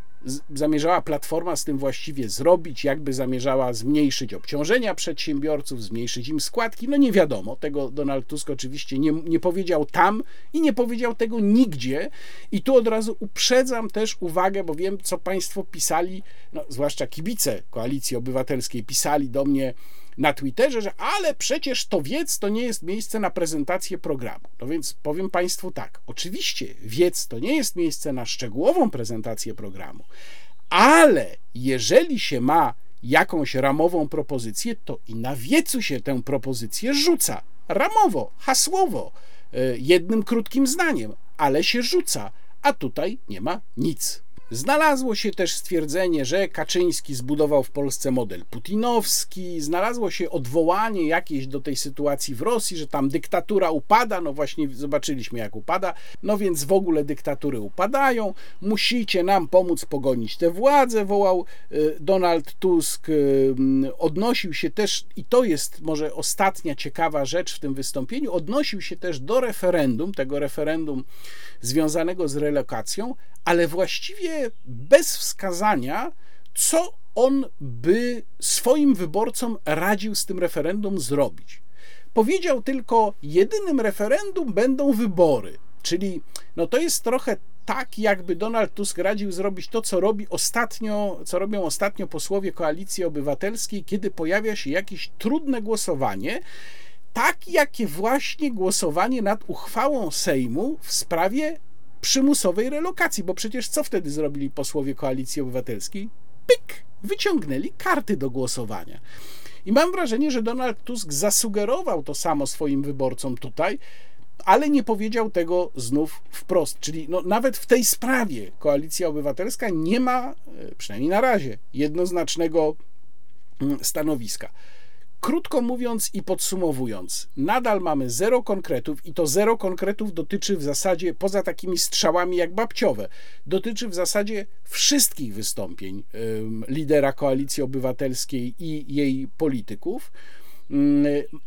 zamierzała Platforma z tym właściwie zrobić, jakby zamierzała zmniejszyć obciążenia przedsiębiorców, zmniejszyć im składki, no nie wiadomo. Tego Donald Tusk oczywiście nie, nie powiedział tam i nie powiedział tego nigdzie. I tu od razu uprzedzam też uwagę, bo wiem, co Państwo pisali, no, zwłaszcza kibice Koalicji Obywatelskiej pisali do mnie na Twitterze, że ale przecież to wiec to nie jest miejsce na prezentację programu. No więc powiem Państwu tak, oczywiście wiec to nie jest miejsce na szczegółową prezentację programu, ale jeżeli się ma jakąś ramową propozycję, to i na wiecu się tę propozycję rzuca. Ramowo, hasłowo, e, jednym krótkim zdaniem, ale się rzuca, a tutaj nie ma nic. Znalazło się też stwierdzenie, że Kaczyński zbudował w Polsce model putinowski, znalazło się odwołanie jakieś do tej sytuacji w Rosji, że tam dyktatura upada, no właśnie zobaczyliśmy jak upada, no więc w ogóle dyktatury upadają, musicie nam pomóc pogonić tę władzę, wołał y, Donald Tusk, y, odnosił się też, i to jest może ostatnia ciekawa rzecz w tym wystąpieniu, odnosił się też do referendum, tego referendum związanego z relokacją, ale właściwie bez wskazania, co on by swoim wyborcom radził z tym referendum zrobić. Powiedział tylko: jedynym referendum będą wybory. Czyli no to jest trochę tak, jakby Donald Tusk radził zrobić to, co robi ostatnio, co robią ostatnio posłowie koalicji obywatelskiej, kiedy pojawia się jakieś trudne głosowanie, tak jakie właśnie głosowanie nad uchwałą Sejmu w sprawie przymusowej relokacji, bo przecież co wtedy zrobili posłowie Koalicji Obywatelskiej? Pyk! Wyciągnęli karty do głosowania. I mam wrażenie, że Donald Tusk zasugerował to samo swoim wyborcom tutaj, ale nie powiedział tego znów wprost. Czyli no, nawet w tej sprawie Koalicja Obywatelska nie ma, e, przynajmniej na razie, jednoznacznego mm, stanowiska. Krótko mówiąc i podsumowując, nadal mamy zero konkretów i to zero konkretów dotyczy w zasadzie, poza takimi strzałami jak babciowe, dotyczy w zasadzie wszystkich wystąpień lidera Koalicji Obywatelskiej i jej polityków.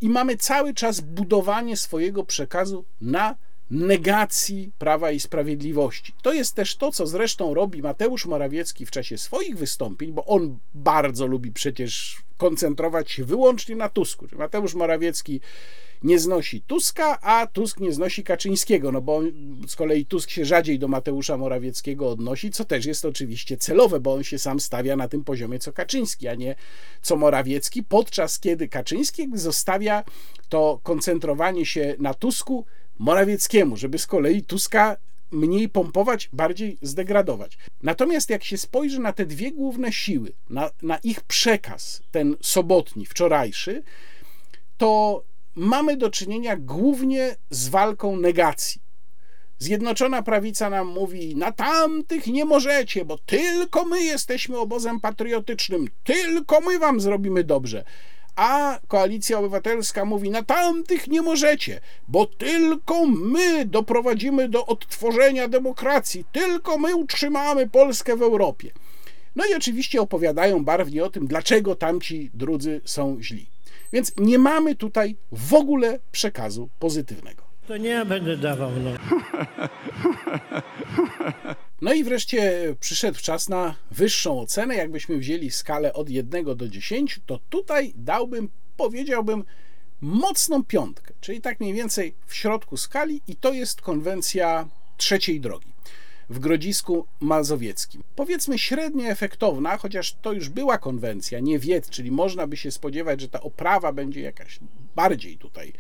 I mamy cały czas budowanie swojego przekazu na negacji prawa i sprawiedliwości. To jest też to, co zresztą robi Mateusz Morawiecki w czasie swoich wystąpień, bo on bardzo lubi przecież koncentrować się wyłącznie na Tusku. Mateusz Morawiecki nie znosi Tuska, a Tusk nie znosi Kaczyńskiego, no bo z kolei Tusk się rzadziej do Mateusza Morawieckiego odnosi, co też jest oczywiście celowe, bo on się sam stawia na tym poziomie co Kaczyński, a nie co Morawiecki, podczas kiedy Kaczyński zostawia to koncentrowanie się na Tusku Morawieckiemu, żeby z kolei Tuska mniej pompować, bardziej zdegradować. Natomiast jak się spojrzy na te dwie główne siły, na, na ich przekaz, ten sobotni, wczorajszy, to mamy do czynienia głównie z walką negacji. Zjednoczona prawica nam mówi: Na tamtych nie możecie, bo tylko my jesteśmy obozem patriotycznym, tylko my wam zrobimy dobrze a koalicja obywatelska mówi: Na tamtych nie możecie, bo tylko my doprowadzimy do odtworzenia demokracji, tylko my utrzymamy Polskę w Europie. No i oczywiście opowiadają barwnie o tym, dlaczego tamci drudzy są źli. Więc nie mamy tutaj w ogóle przekazu pozytywnego. To nie ja będę dawał. No. No i wreszcie przyszedł czas na wyższą ocenę. Jakbyśmy wzięli skalę od 1 do 10, to tutaj dałbym, powiedziałbym, mocną piątkę, czyli tak mniej więcej w środku skali, i to jest konwencja trzeciej drogi w Grodzisku Mazowieckim. Powiedzmy średnio efektowna, chociaż to już była konwencja, nie wiec, czyli można by się spodziewać, że ta oprawa będzie jakaś bardziej tutaj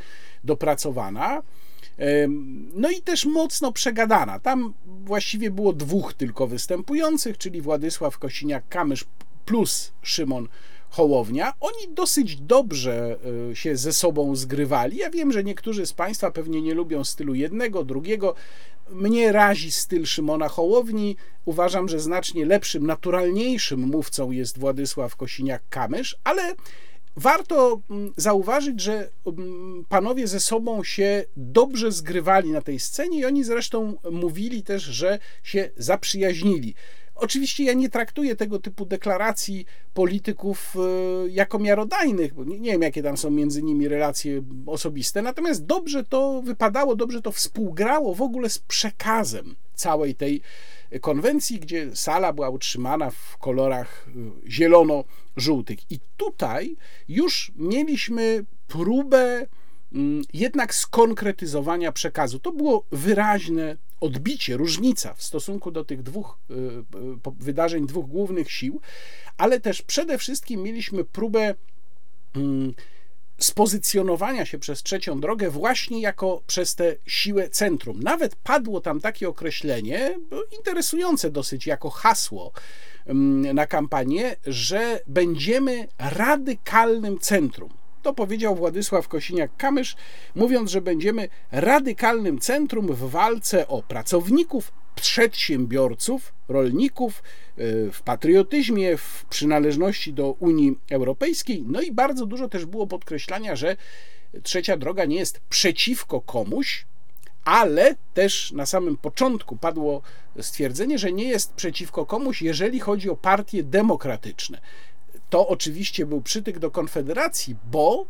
dopracowana. No i też mocno przegadana. Tam właściwie było dwóch tylko występujących, czyli Władysław Kosiniak-Kamysz plus Szymon Hołownia. Oni dosyć dobrze e, się ze sobą zgrywali. Ja wiem, że niektórzy z Państwa pewnie nie lubią stylu jednego, drugiego. Mnie razi styl Szymona Hołowni. Uważam, że znacznie lepszym, naturalniejszym mówcą jest Władysław Kosiniak-Kamysz, ale Warto mm, zauważyć, że mm, panowie ze sobą się dobrze zgrywali na tej scenie i oni zresztą mówili też, że się zaprzyjaźnili. Oczywiście ja nie traktuję tego typu deklaracji polityków e, jako miarodajnych, bo nie, nie wiem, jakie tam są między nimi relacje osobiste, natomiast dobrze to wypadało, dobrze to współgrało w ogóle z przekazem całej tej konwencji, gdzie sala była utrzymana w kolorach y, zielono-żółtych. I tutaj już mieliśmy próbę mm, jednak skonkretyzowania przekazu. To było wyraźne odbicie, różnica w stosunku do tych dwóch y, y, wydarzeń, dwóch głównych sił, ale też przede wszystkim mieliśmy próbę mm, spozycjonowania się przez trzecią drogę właśnie jako przez tę siłę centrum. Nawet padło tam takie określenie, interesujące dosyć jako hasło mm, na kampanię, że będziemy radykalnym centrum. To powiedział Władysław Kosiniak-Kamysz, mówiąc, że będziemy radykalnym centrum w walce o pracowników, przedsiębiorców, rolników e, w patriotyzmie, w przynależności do Unii Europejskiej. No i bardzo dużo też było podkreślania, że trzecia droga nie jest przeciwko komuś, ale też na samym początku padło stwierdzenie, że nie jest przeciwko komuś, jeżeli chodzi o partie demokratyczne. To oczywiście był przytyk do Konfederacji, bo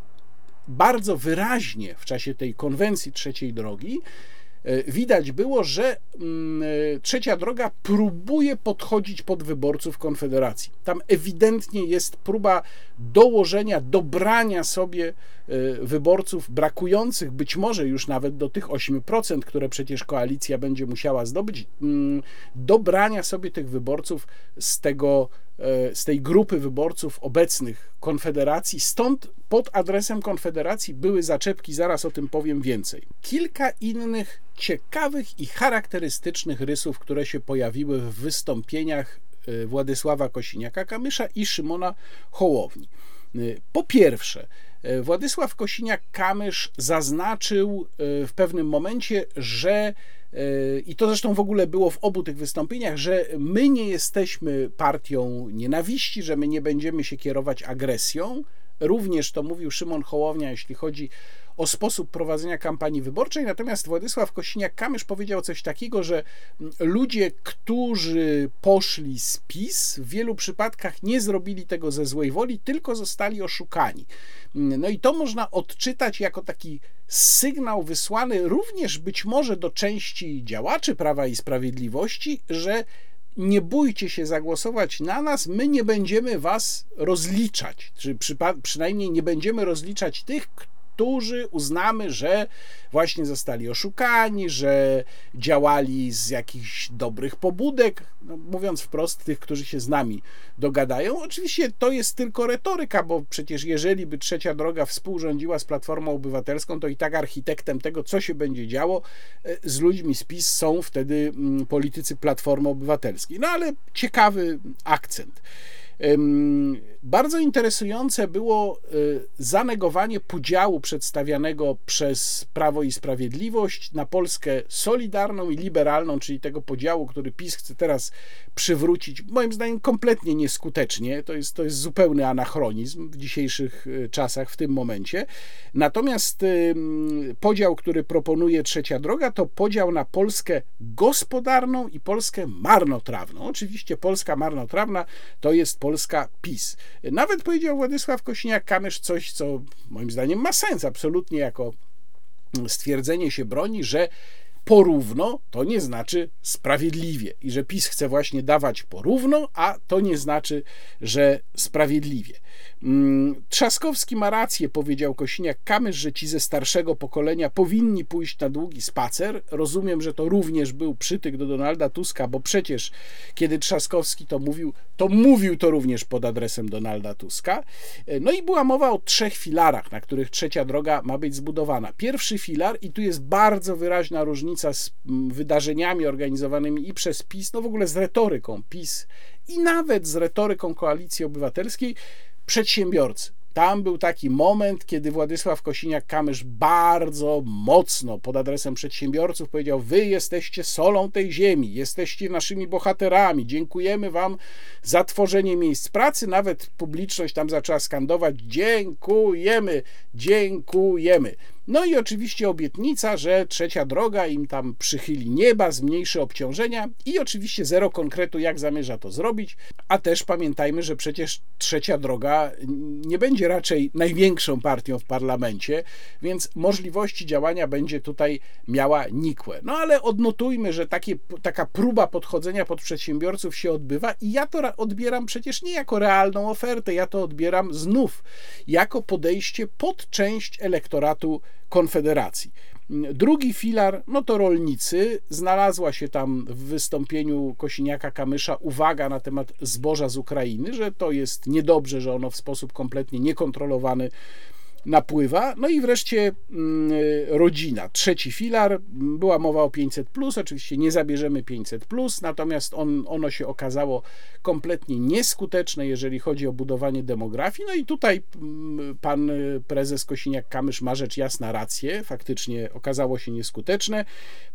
bardzo wyraźnie w czasie tej konwencji trzeciej drogi E, widać było, że mm, e, trzecia droga próbuje podchodzić pod wyborców Konfederacji. Tam ewidentnie jest próba dołożenia, dobrania sobie wyborców brakujących być może już nawet do tych 8%, które przecież koalicja będzie musiała zdobyć, mm, dobrania sobie tych wyborców z tego z tej grupy wyborców obecnych Konfederacji. Stąd pod adresem Konfederacji były zaczepki, zaraz o tym powiem więcej. Kilka innych ciekawych i charakterystycznych rysów, które się pojawiły w wystąpieniach e, Władysława Kosiniaka-Kamysza i Szymona Hołowni. E, po pierwsze, e, Władysław Kosiniak-Kamysz zaznaczył w pewnym momencie, że i to zresztą w ogóle było w obu tych wystąpieniach, że my nie jesteśmy partią nienawiści, że my nie będziemy się kierować agresją. Również to mówił Szymon Hołownia, jeśli chodzi o sposób prowadzenia kampanii wyborczej. Natomiast Władysław Kosiniak-Kamysz powiedział coś takiego, że ludzie, którzy poszli z PiS, w wielu przypadkach nie zrobili tego ze złej woli, tylko zostali oszukani. No i to można odczytać jako taki sygnał wysłany również być może do części działaczy Prawa i Sprawiedliwości, że nie bójcie się zagłosować na nas, my nie będziemy was rozliczać, czy przynajmniej nie będziemy rozliczać tych, którzy uznamy, że właśnie zostali oszukani, że działali z jakichś dobrych pobudek, no, mówiąc wprost, tych, którzy się z nami dogadają. Oczywiście to jest tylko retoryka, bo przecież jeżeli by trzecia droga współrządziła z Platformą Obywatelską, to i tak architektem tego, co się będzie działo e, z ludźmi z PiS są wtedy mm, politycy Platformy Obywatelskiej. No ale ciekawy akcent. Bardzo interesujące było y, zanegowanie podziału przedstawianego przez Prawo i Sprawiedliwość na Polskę solidarną i liberalną, czyli tego podziału, który PiS chce teraz przywrócić, moim zdaniem kompletnie nieskutecznie. To jest, to jest zupełny anachronizm w dzisiejszych y, czasach, w tym momencie. Natomiast podział, który proponuje Trzecia Droga, to podział na Polskę gospodarną i Polskę marnotrawną. Oczywiście Polska marnotrawna to jest Polska PiS. Nawet powiedział Władysław Kośniak-Kamysz coś, co moim zdaniem ma sens absolutnie jako stwierdzenie się broni, że porówno to nie znaczy sprawiedliwie i że PiS chce właśnie dawać porówno, a to nie znaczy, że sprawiedliwie. Mm, Trzaskowski ma rację, powiedział Kosiniak-Kamysz, że ci ze starszego pokolenia powinni pójść na długi spacer. Rozumiem, że to również był przytyk do Donalda Tuska, bo przecież kiedy Trzaskowski to mówił, to mówił to również pod adresem Donalda Tuska. No i była mowa o trzech filarach, na których trzecia droga ma być zbudowana. Pierwszy filar, i tu jest bardzo wyraźna różnica z mm, wydarzeniami organizowanymi i przez PiS, no w ogóle z retoryką PiS i nawet z retoryką koalicji obywatelskiej, przedsiębiorcy. Tam był taki moment, kiedy Władysław Kosiniak-Kamysz bardzo mocno pod adresem przedsiębiorców powiedział: Wy jesteście solą tej ziemi, jesteście naszymi bohaterami, dziękujemy Wam za tworzenie miejsc pracy. Nawet publiczność tam zaczęła skandować: Dziękujemy, dziękujemy. No i oczywiście obietnica, że trzecia droga im tam przychyli nieba, zmniejszy obciążenia i oczywiście zero konkretu, jak zamierza to zrobić. A też pamiętajmy, że przecież trzecia droga nie będzie raczej największą partią w parlamencie, więc możliwości działania będzie tutaj miała nikłe. No ale odnotujmy, że takie, taka próba podchodzenia pod przedsiębiorców się odbywa i ja to odbieram przecież nie jako realną ofertę, ja to odbieram znów jako podejście pod część elektoratu Konfederacji. Drugi filar, no to rolnicy. Znalazła się tam w wystąpieniu Kosiniaka-Kamysza uwaga na temat zboża z Ukrainy, że to jest niedobrze, że ono w sposób kompletnie niekontrolowany napływa. No i wreszcie mm, rodzina, trzeci filar. Była mowa o 500, oczywiście nie zabierzemy 500, natomiast on, ono się okazało kompletnie nieskuteczne, jeżeli chodzi o budowanie demografii. No i tutaj mm, pan prezes Kosiniak-Kamysz ma rzecz jasna rację, faktycznie okazało się nieskuteczne.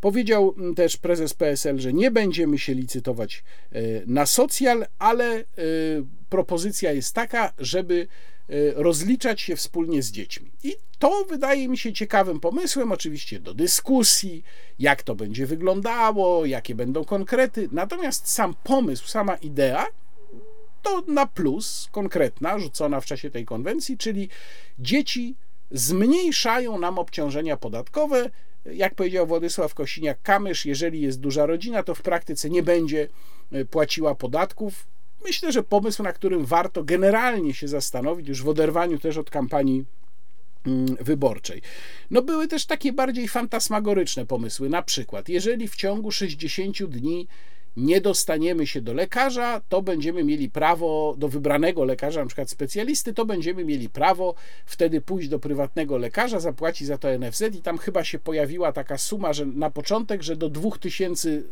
Powiedział mm, też prezes PSL, że nie będziemy się licytować e, na socjal, ale e, propozycja jest taka, żeby Y, rozliczać się wspólnie z dziećmi. I to wydaje mi się ciekawym pomysłem, oczywiście do dyskusji, jak to będzie wyglądało, jakie będą konkrety. Natomiast sam pomysł, sama idea to na plus, konkretna, rzucona w czasie tej konwencji, czyli dzieci zmniejszają nam obciążenia podatkowe. Jak powiedział Władysław Kosiniak-Kamysz, jeżeli jest duża rodzina, to w praktyce nie będzie y, płaciła podatków myślę, że pomysł, na którym warto generalnie się zastanowić, już w oderwaniu też od kampanii mm, wyborczej. No były też takie bardziej fantasmagoryczne pomysły, na przykład jeżeli w ciągu 60 dni nie dostaniemy się do lekarza, to będziemy mieli prawo do wybranego lekarza, na przykład specjalisty, to będziemy mieli prawo wtedy pójść do prywatnego lekarza, zapłacić za to NFZ i tam chyba się pojawiła taka suma, że na początek, że do 2000 y,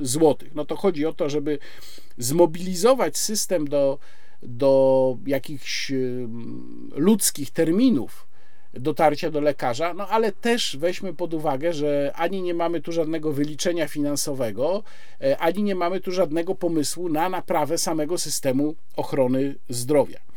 złotych. No to chodzi o to, żeby zmobilizować system do, do jakichś ludzkich terminów, dotarcia do lekarza, no ale też weźmy pod uwagę, że ani nie mamy tu żadnego wyliczenia finansowego, e, ani nie mamy tu żadnego pomysłu na naprawę samego systemu ochrony zdrowia.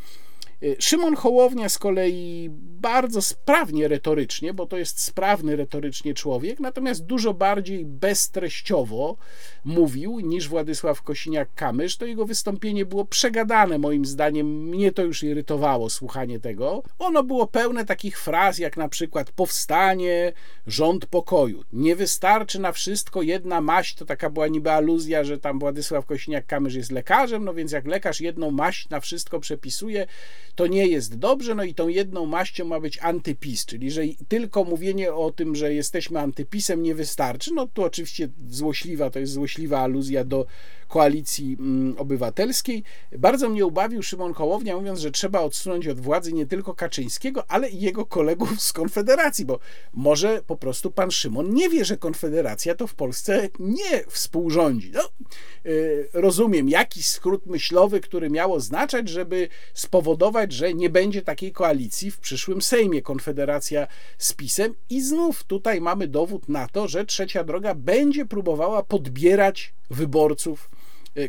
Y, Szymon Hołownia z kolei bardzo sprawnie retorycznie, bo to jest sprawny retorycznie człowiek, natomiast dużo bardziej beztreściowo mówił niż Władysław Kosiniak-Kamysz. To jego wystąpienie było przegadane moim zdaniem. Mnie to już irytowało słuchanie tego. Ono było pełne takich fraz jak na przykład powstanie, rząd pokoju. Nie wystarczy na wszystko jedna maść, to taka była niby aluzja, że tam Władysław Kosiniak-Kamysz jest lekarzem, no więc jak lekarz jedną maść na wszystko przepisuje, to nie jest dobrze, no i tą jedną maścią ma być antypis, czyli że tylko mówienie o tym, że jesteśmy antypisem nie wystarczy, no tu oczywiście złośliwa, to jest złośliwa aluzja do koalicji mm, obywatelskiej. Bardzo mnie ubawił Szymon Hołownia, mówiąc, że trzeba odsunąć od władzy nie tylko Kaczyńskiego, ale i jego kolegów z Konfederacji, bo może po prostu pan Szymon nie wie, że Konfederacja to w Polsce nie współrządzi. No, yy, rozumiem, jakiś skrót myślowy, który miał oznaczać, żeby spowodować, że nie będzie takiej koalicji w przyszłym Sejmie Konfederacja z PiSem i znów tutaj mamy dowód na to, że trzecia droga będzie próbowała podbierać wyborców Y,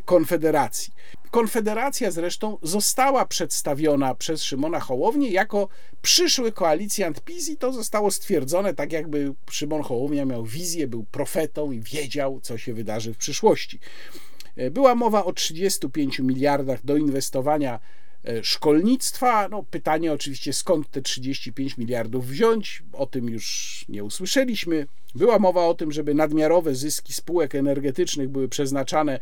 Konfederacji. Konfederacja zresztą została przedstawiona przez Szymona Hołownię jako przyszły koalicjant PiS i to zostało stwierdzone tak jakby Szymon Hołownia miał wizję, był profetą i wiedział, co się wydarzy w przyszłości. Y, była mowa o 35 miliardach do inwestowania y, szkolnictwa. No, pytanie oczywiście, skąd te 35 miliardów wziąć? O tym już nie usłyszeliśmy. Była mowa o tym, żeby nadmiarowe zyski spółek energetycznych były przeznaczane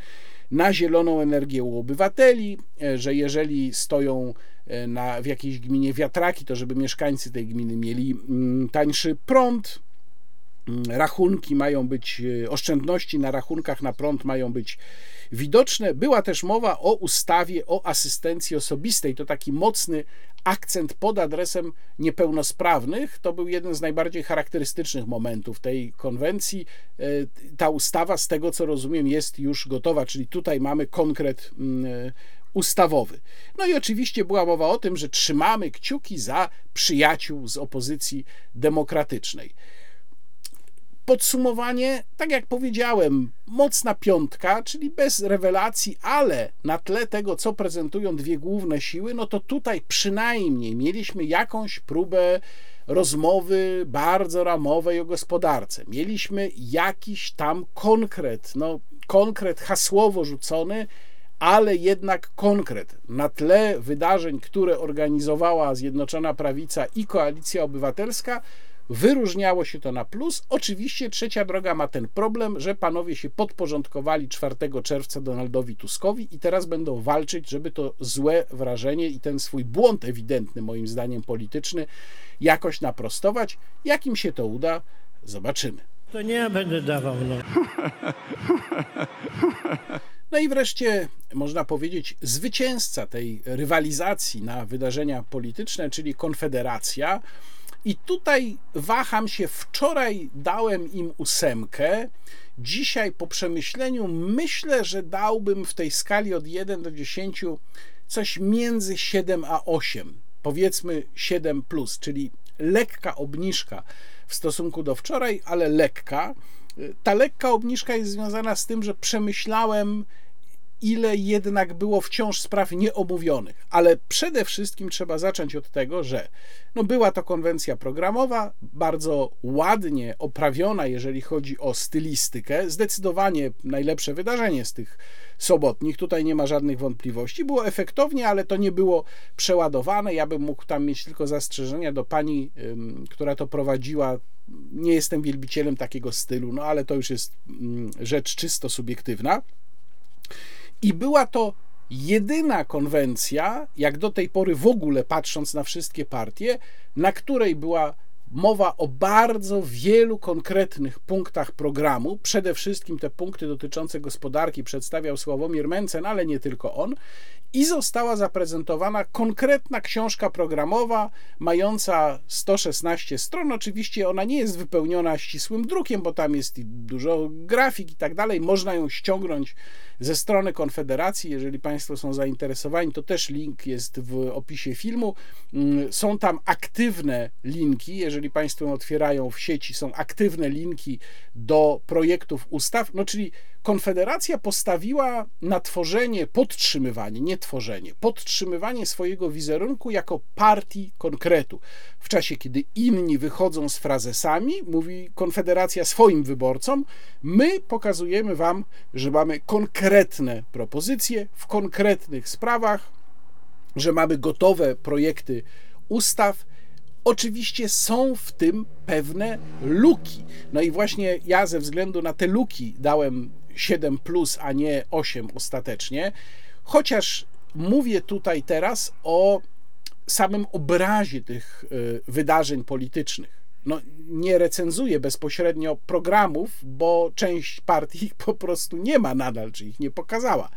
na zieloną energię u obywateli, e, że jeżeli stoją e, na, w jakiejś gminie wiatraki, to żeby mieszkańcy tej gminy mieli mm, tańszy prąd. Mm, rachunki mają być, e, oszczędności na rachunkach na prąd mają być widoczne. Była też mowa o ustawie o asystencji osobistej. To taki mocny akcent pod adresem niepełnosprawnych. To był jeden z najbardziej charakterystycznych momentów tej konwencji. E, ta ustawa, z tego co rozumiem, jest już gotowa, czyli tutaj mamy konkret mm, ustawowy. No i oczywiście była mowa o tym, że trzymamy kciuki za przyjaciół z opozycji demokratycznej. Podsumowanie, tak jak powiedziałem, mocna piątka, czyli bez rewelacji, ale na tle tego, co prezentują dwie główne siły, no to tutaj przynajmniej mieliśmy jakąś próbę rozmowy bardzo ramowej o gospodarce. Mieliśmy jakiś tam konkret, no konkret hasłowo rzucony, ale jednak konkret na tle wydarzeń, które organizowała Zjednoczona Prawica i Koalicja Obywatelska, Wyróżniało się to na plus. Oczywiście trzecia droga ma ten problem, że panowie się podporządkowali 4 czerwca Donaldowi Tuskowi i teraz będą walczyć, żeby to złe wrażenie i ten swój błąd ewidentny, moim zdaniem polityczny, jakoś naprostować. Jak im się to uda, zobaczymy. To nie ja będę dawał, no. No i wreszcie można powiedzieć zwycięzca tej rywalizacji na wydarzenia polityczne, czyli Konfederacja. I tutaj waham się, wczoraj dałem im ósemkę, dzisiaj po przemyśleniu myślę, że dałbym w tej skali od 1 do 10 coś między 7 a 8, powiedzmy 7, plus, czyli lekka obniżka w stosunku do wczoraj, ale lekka. Ta lekka obniżka jest związana z tym, że przemyślałem, ile jednak było wciąż spraw nieomówionych. Ale przede wszystkim trzeba zacząć od tego, że no była to konwencja programowa, bardzo ładnie oprawiona, jeżeli chodzi o stylistykę. Zdecydowanie najlepsze wydarzenie z tych sobotnich, tutaj nie ma żadnych wątpliwości. Było efektownie, ale to nie było przeładowane. Ja bym mógł tam mieć tylko zastrzeżenia do pani, która to prowadziła. Nie jestem wielbicielem takiego stylu, no ale to już jest rzecz czysto subiektywna. I była to jedyna konwencja, jak do tej pory w ogóle patrząc na wszystkie partie, na której była mowa o bardzo wielu konkretnych punktach programu. Przede wszystkim te punkty dotyczące gospodarki przedstawiał Sławomir Mencen, ale nie tylko on. I została zaprezentowana konkretna książka programowa, mająca 116 stron. Oczywiście ona nie jest wypełniona ścisłym drukiem, bo tam jest dużo grafik i tak dalej. Można ją ściągnąć ze strony Konfederacji. Jeżeli Państwo są zainteresowani, to też link jest w opisie filmu. Mm, są tam aktywne linki. Jeżeli Państwo otwierają w sieci, są aktywne linki do projektów ustaw, no czyli Konfederacja postawiła na tworzenie, podtrzymywanie, nie tworzenie, podtrzymywanie swojego wizerunku jako partii konkretu. W czasie, kiedy inni wychodzą z frazesami, mówi Konfederacja swoim wyborcom, my pokazujemy Wam, że mamy konkretne propozycje w konkretnych sprawach, że mamy gotowe projekty ustaw. Oczywiście są w tym pewne luki. No i właśnie ja ze względu na te luki dałem 7, plus, a nie 8 ostatecznie. Chociaż mówię tutaj teraz o samym obrazie tych y, wydarzeń politycznych. No, nie recenzuję bezpośrednio programów, bo część partii ich po prostu nie ma nadal, czy ich nie pokazała.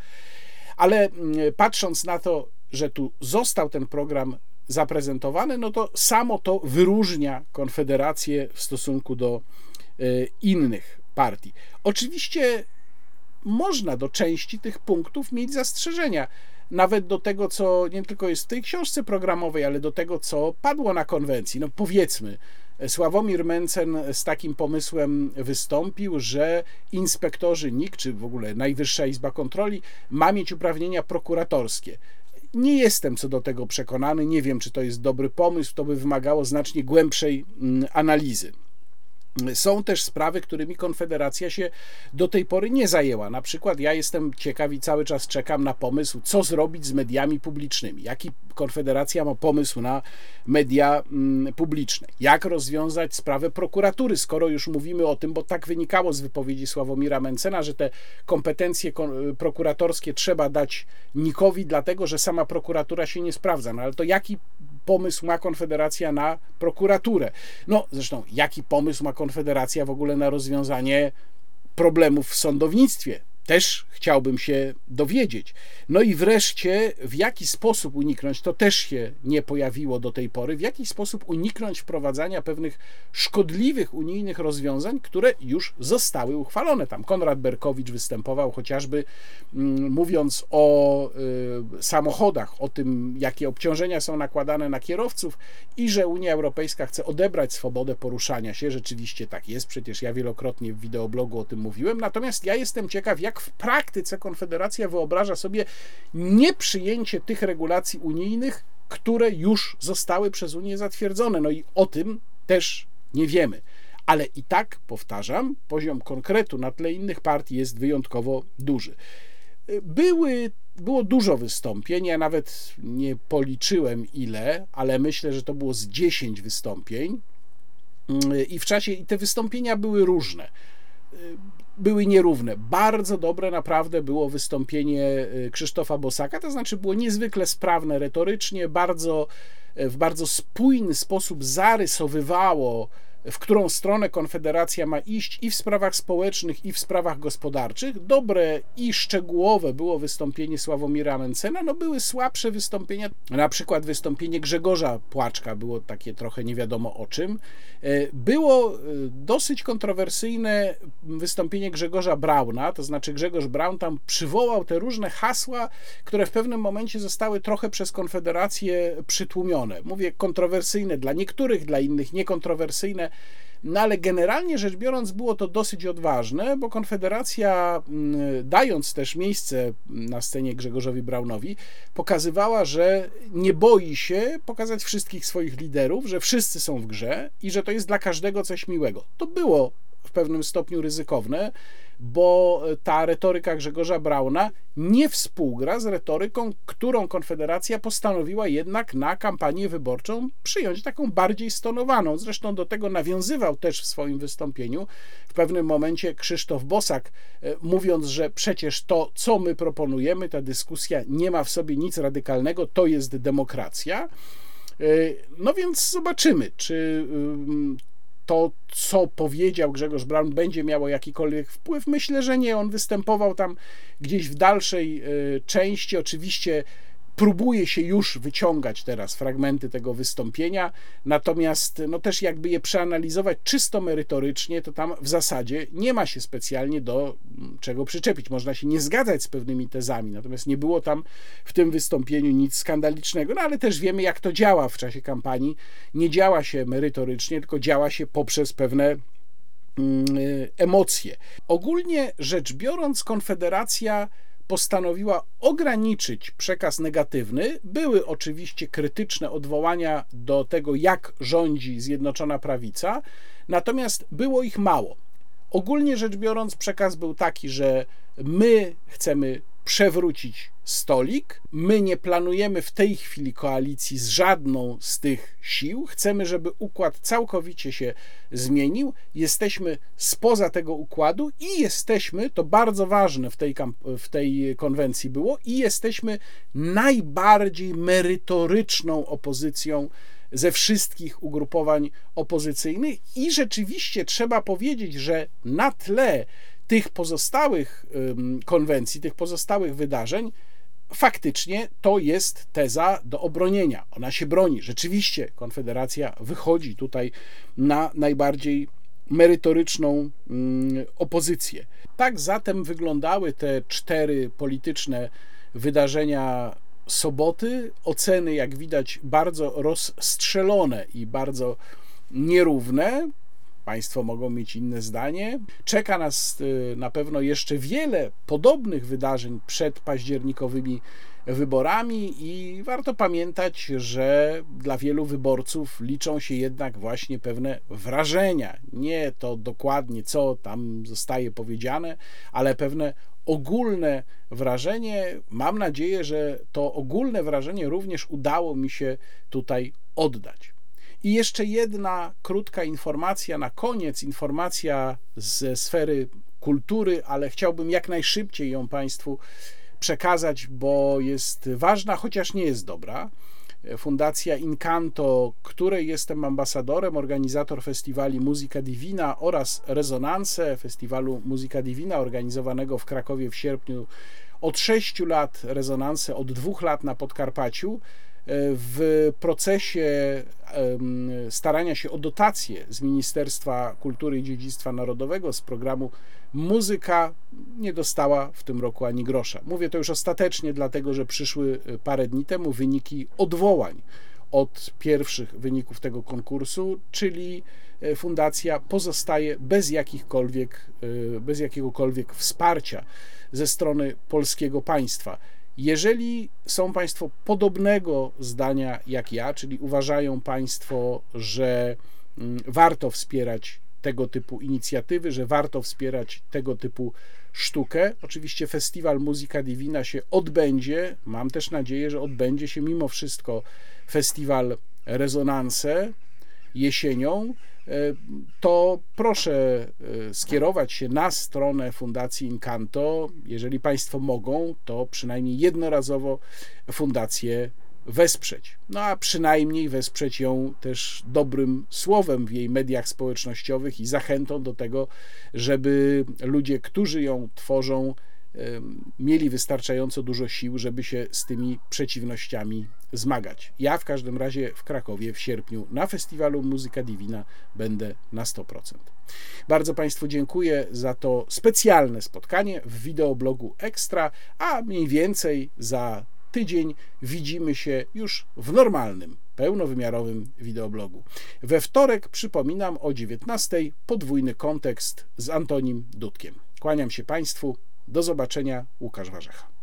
Ale mm, patrząc na to, że tu został ten program zaprezentowany, no to samo to wyróżnia Konfederację w stosunku do y, innych partii. Oczywiście można do części tych punktów mieć zastrzeżenia. Nawet do tego, co nie tylko jest w tej książce programowej, ale do tego, co padło na konwencji. No powiedzmy, Sławomir Mencen z takim pomysłem wystąpił, że inspektorzy NIK, czy w ogóle Najwyższa Izba Kontroli, ma mieć uprawnienia prokuratorskie. Nie jestem co do tego przekonany, nie wiem, czy to jest dobry pomysł, to by wymagało znacznie głębszej mm, analizy. Są też sprawy, którymi Konfederacja się do tej pory nie zajęła. Na przykład ja jestem ciekaw i cały czas czekam na pomysł, co zrobić z mediami publicznymi. Jaki Konfederacja ma pomysł na media mm, publiczne? Jak rozwiązać sprawę prokuratury, skoro już mówimy o tym, bo tak wynikało z wypowiedzi Sławomira Mencena, że te kompetencje prokuratorskie trzeba dać Nikowi, dlatego że sama prokuratura się nie sprawdza. No ale to jaki pomysł ma Konfederacja na prokuraturę? No zresztą, jaki pomysł ma Konfederacja w ogóle na rozwiązanie problemów w sądownictwie też chciałbym się dowiedzieć. No i wreszcie, w jaki sposób uniknąć, to też się nie pojawiło do tej pory, w jaki sposób uniknąć wprowadzania pewnych szkodliwych unijnych rozwiązań, które już zostały uchwalone. Tam Konrad Berkowicz występował chociażby mm, mówiąc o y, samochodach, o tym, jakie obciążenia są nakładane na kierowców i że Unia Europejska chce odebrać swobodę poruszania się. Rzeczywiście tak jest, przecież ja wielokrotnie w wideoblogu o tym mówiłem. Natomiast ja jestem ciekaw, jak jak w praktyce Konfederacja wyobraża sobie nieprzyjęcie tych regulacji unijnych, które już zostały przez Unię zatwierdzone. No i o tym też nie wiemy. Ale i tak, powtarzam, poziom konkretu na tle innych partii jest wyjątkowo duży. Były, było dużo wystąpień, ja nawet nie policzyłem ile, ale myślę, że to było z 10 wystąpień. I w czasie, i te wystąpienia były różne były nierówne. Bardzo dobre naprawdę było wystąpienie y, Krzysztofa Bosaka, to znaczy było niezwykle sprawne retorycznie, bardzo, y, w bardzo spójny sposób zarysowywało w którą stronę Konfederacja ma iść i w sprawach społecznych, i w sprawach gospodarczych. Dobre i szczegółowe było wystąpienie Sławomira Mencena, no były słabsze wystąpienia, na przykład wystąpienie Grzegorza Płaczka było takie trochę nie wiadomo o czym. E, było e, dosyć kontrowersyjne wystąpienie Grzegorza Brauna, to znaczy Grzegorz Braun tam przywołał te różne hasła, które w pewnym momencie zostały trochę przez Konfederację przytłumione. Mówię kontrowersyjne dla niektórych, dla innych niekontrowersyjne. No ale generalnie rzecz biorąc, było to dosyć odważne, bo Konfederacja, mm, dając też miejsce na scenie Grzegorzowi Braunowi, pokazywała, że nie boi się pokazać wszystkich swoich liderów, że wszyscy są w grze i że to jest dla każdego coś miłego. To było w pewnym stopniu ryzykowne, bo ta retoryka Grzegorza Brauna nie współgra z retoryką, którą Konfederacja postanowiła jednak na kampanię wyborczą przyjąć, taką bardziej stonowaną. Zresztą do tego nawiązywał też w swoim wystąpieniu w pewnym momencie Krzysztof Bosak, e, mówiąc, że przecież to, co my proponujemy, ta dyskusja nie ma w sobie nic radykalnego, to jest demokracja. E, no więc zobaczymy, czy to, co powiedział Grzegorz Braun, będzie miało jakikolwiek wpływ? Myślę, że nie. On występował tam gdzieś w dalszej e, części. Oczywiście próbuje się już wyciągać teraz fragmenty tego wystąpienia, natomiast no też jakby je przeanalizować czysto merytorycznie, to tam w zasadzie nie ma się specjalnie do mm, czego przyczepić. Można się nie zgadzać z pewnymi tezami, natomiast nie było tam w tym wystąpieniu nic skandalicznego, no ale też wiemy jak to działa w czasie kampanii. Nie działa się merytorycznie, tylko działa się poprzez pewne mm, emocje. Ogólnie rzecz biorąc, Konfederacja postanowiła ograniczyć przekaz negatywny. Były oczywiście krytyczne odwołania do tego, jak rządzi Zjednoczona Prawica, natomiast było ich mało. Ogólnie rzecz biorąc, przekaz był taki, że my chcemy przewrócić stolik. My nie planujemy w tej chwili koalicji z żadną z tych sił. Chcemy, żeby układ całkowicie się zmienił. Jesteśmy spoza tego układu i jesteśmy, to bardzo ważne w tej, w tej konwencji było, i jesteśmy najbardziej merytoryczną opozycją ze wszystkich ugrupowań opozycyjnych. I rzeczywiście trzeba powiedzieć, że na tle tych pozostałych konwencji, tych pozostałych wydarzeń, faktycznie to jest teza do obronienia. Ona się broni. Rzeczywiście Konfederacja wychodzi tutaj na najbardziej merytoryczną opozycję. Tak zatem wyglądały te cztery polityczne wydarzenia soboty. Oceny, jak widać, bardzo rozstrzelone i bardzo nierówne. Państwo mogą mieć inne zdanie. Czeka nas y, na pewno jeszcze wiele podobnych wydarzeń przed październikowymi wyborami i warto pamiętać, że dla wielu wyborców liczą się jednak właśnie pewne wrażenia. Nie to dokładnie, co tam zostaje powiedziane, ale pewne ogólne wrażenie. Mam nadzieję, że to ogólne wrażenie również udało mi się tutaj oddać. I jeszcze jedna krótka informacja na koniec, informacja ze sfery kultury, ale chciałbym jak najszybciej ją Państwu przekazać, bo jest ważna, chociaż nie jest dobra. Fundacja Incanto, której jestem ambasadorem, organizator festiwali Muzyka Divina oraz Rezonanse, festiwalu Muzyka Divina organizowanego w Krakowie w sierpniu. Od 6 lat, Rezonanse od dwóch lat na Podkarpaciu w procesie starania się o dotacje z Ministerstwa Kultury i Dziedzictwa Narodowego z programu Muzyka nie dostała w tym roku ani grosza. Mówię to już ostatecznie, dlatego że przyszły e, parę dni temu wyniki odwołań od pierwszych wyników tego konkursu, czyli e, fundacja pozostaje bez jakichkolwiek, e, bez jakiegokolwiek wsparcia ze strony polskiego państwa. Jeżeli są Państwo podobnego zdania jak ja, czyli uważają Państwo, że mm, warto wspierać tego typu inicjatywy, że warto wspierać tego typu sztukę. Oczywiście festiwal Muzyka Divina się odbędzie. Mam też nadzieję, że odbędzie się mimo wszystko festiwal Rezonanse jesienią. E, to proszę e, skierować się na stronę Fundacji Incanto. Jeżeli Państwo mogą, to przynajmniej jednorazowo fundację wesprzeć. No a przynajmniej wesprzeć ją też dobrym słowem w jej mediach społecznościowych i zachętą do tego, żeby ludzie, którzy ją tworzą, mieli wystarczająco dużo sił, żeby się z tymi przeciwnościami zmagać. Ja w każdym razie w Krakowie w sierpniu na festiwalu Muzyka Divina będę na 100%. Bardzo Państwu dziękuję za to specjalne spotkanie w wideoblogu Ekstra, a mniej więcej za tydzień widzimy się już w normalnym, pełnowymiarowym wideoblogu. We wtorek, przypominam, o 19 podwójny kontekst z Antonim Dudkiem. Kłaniam się Państwu. Do zobaczenia. Łukasz Warzecha.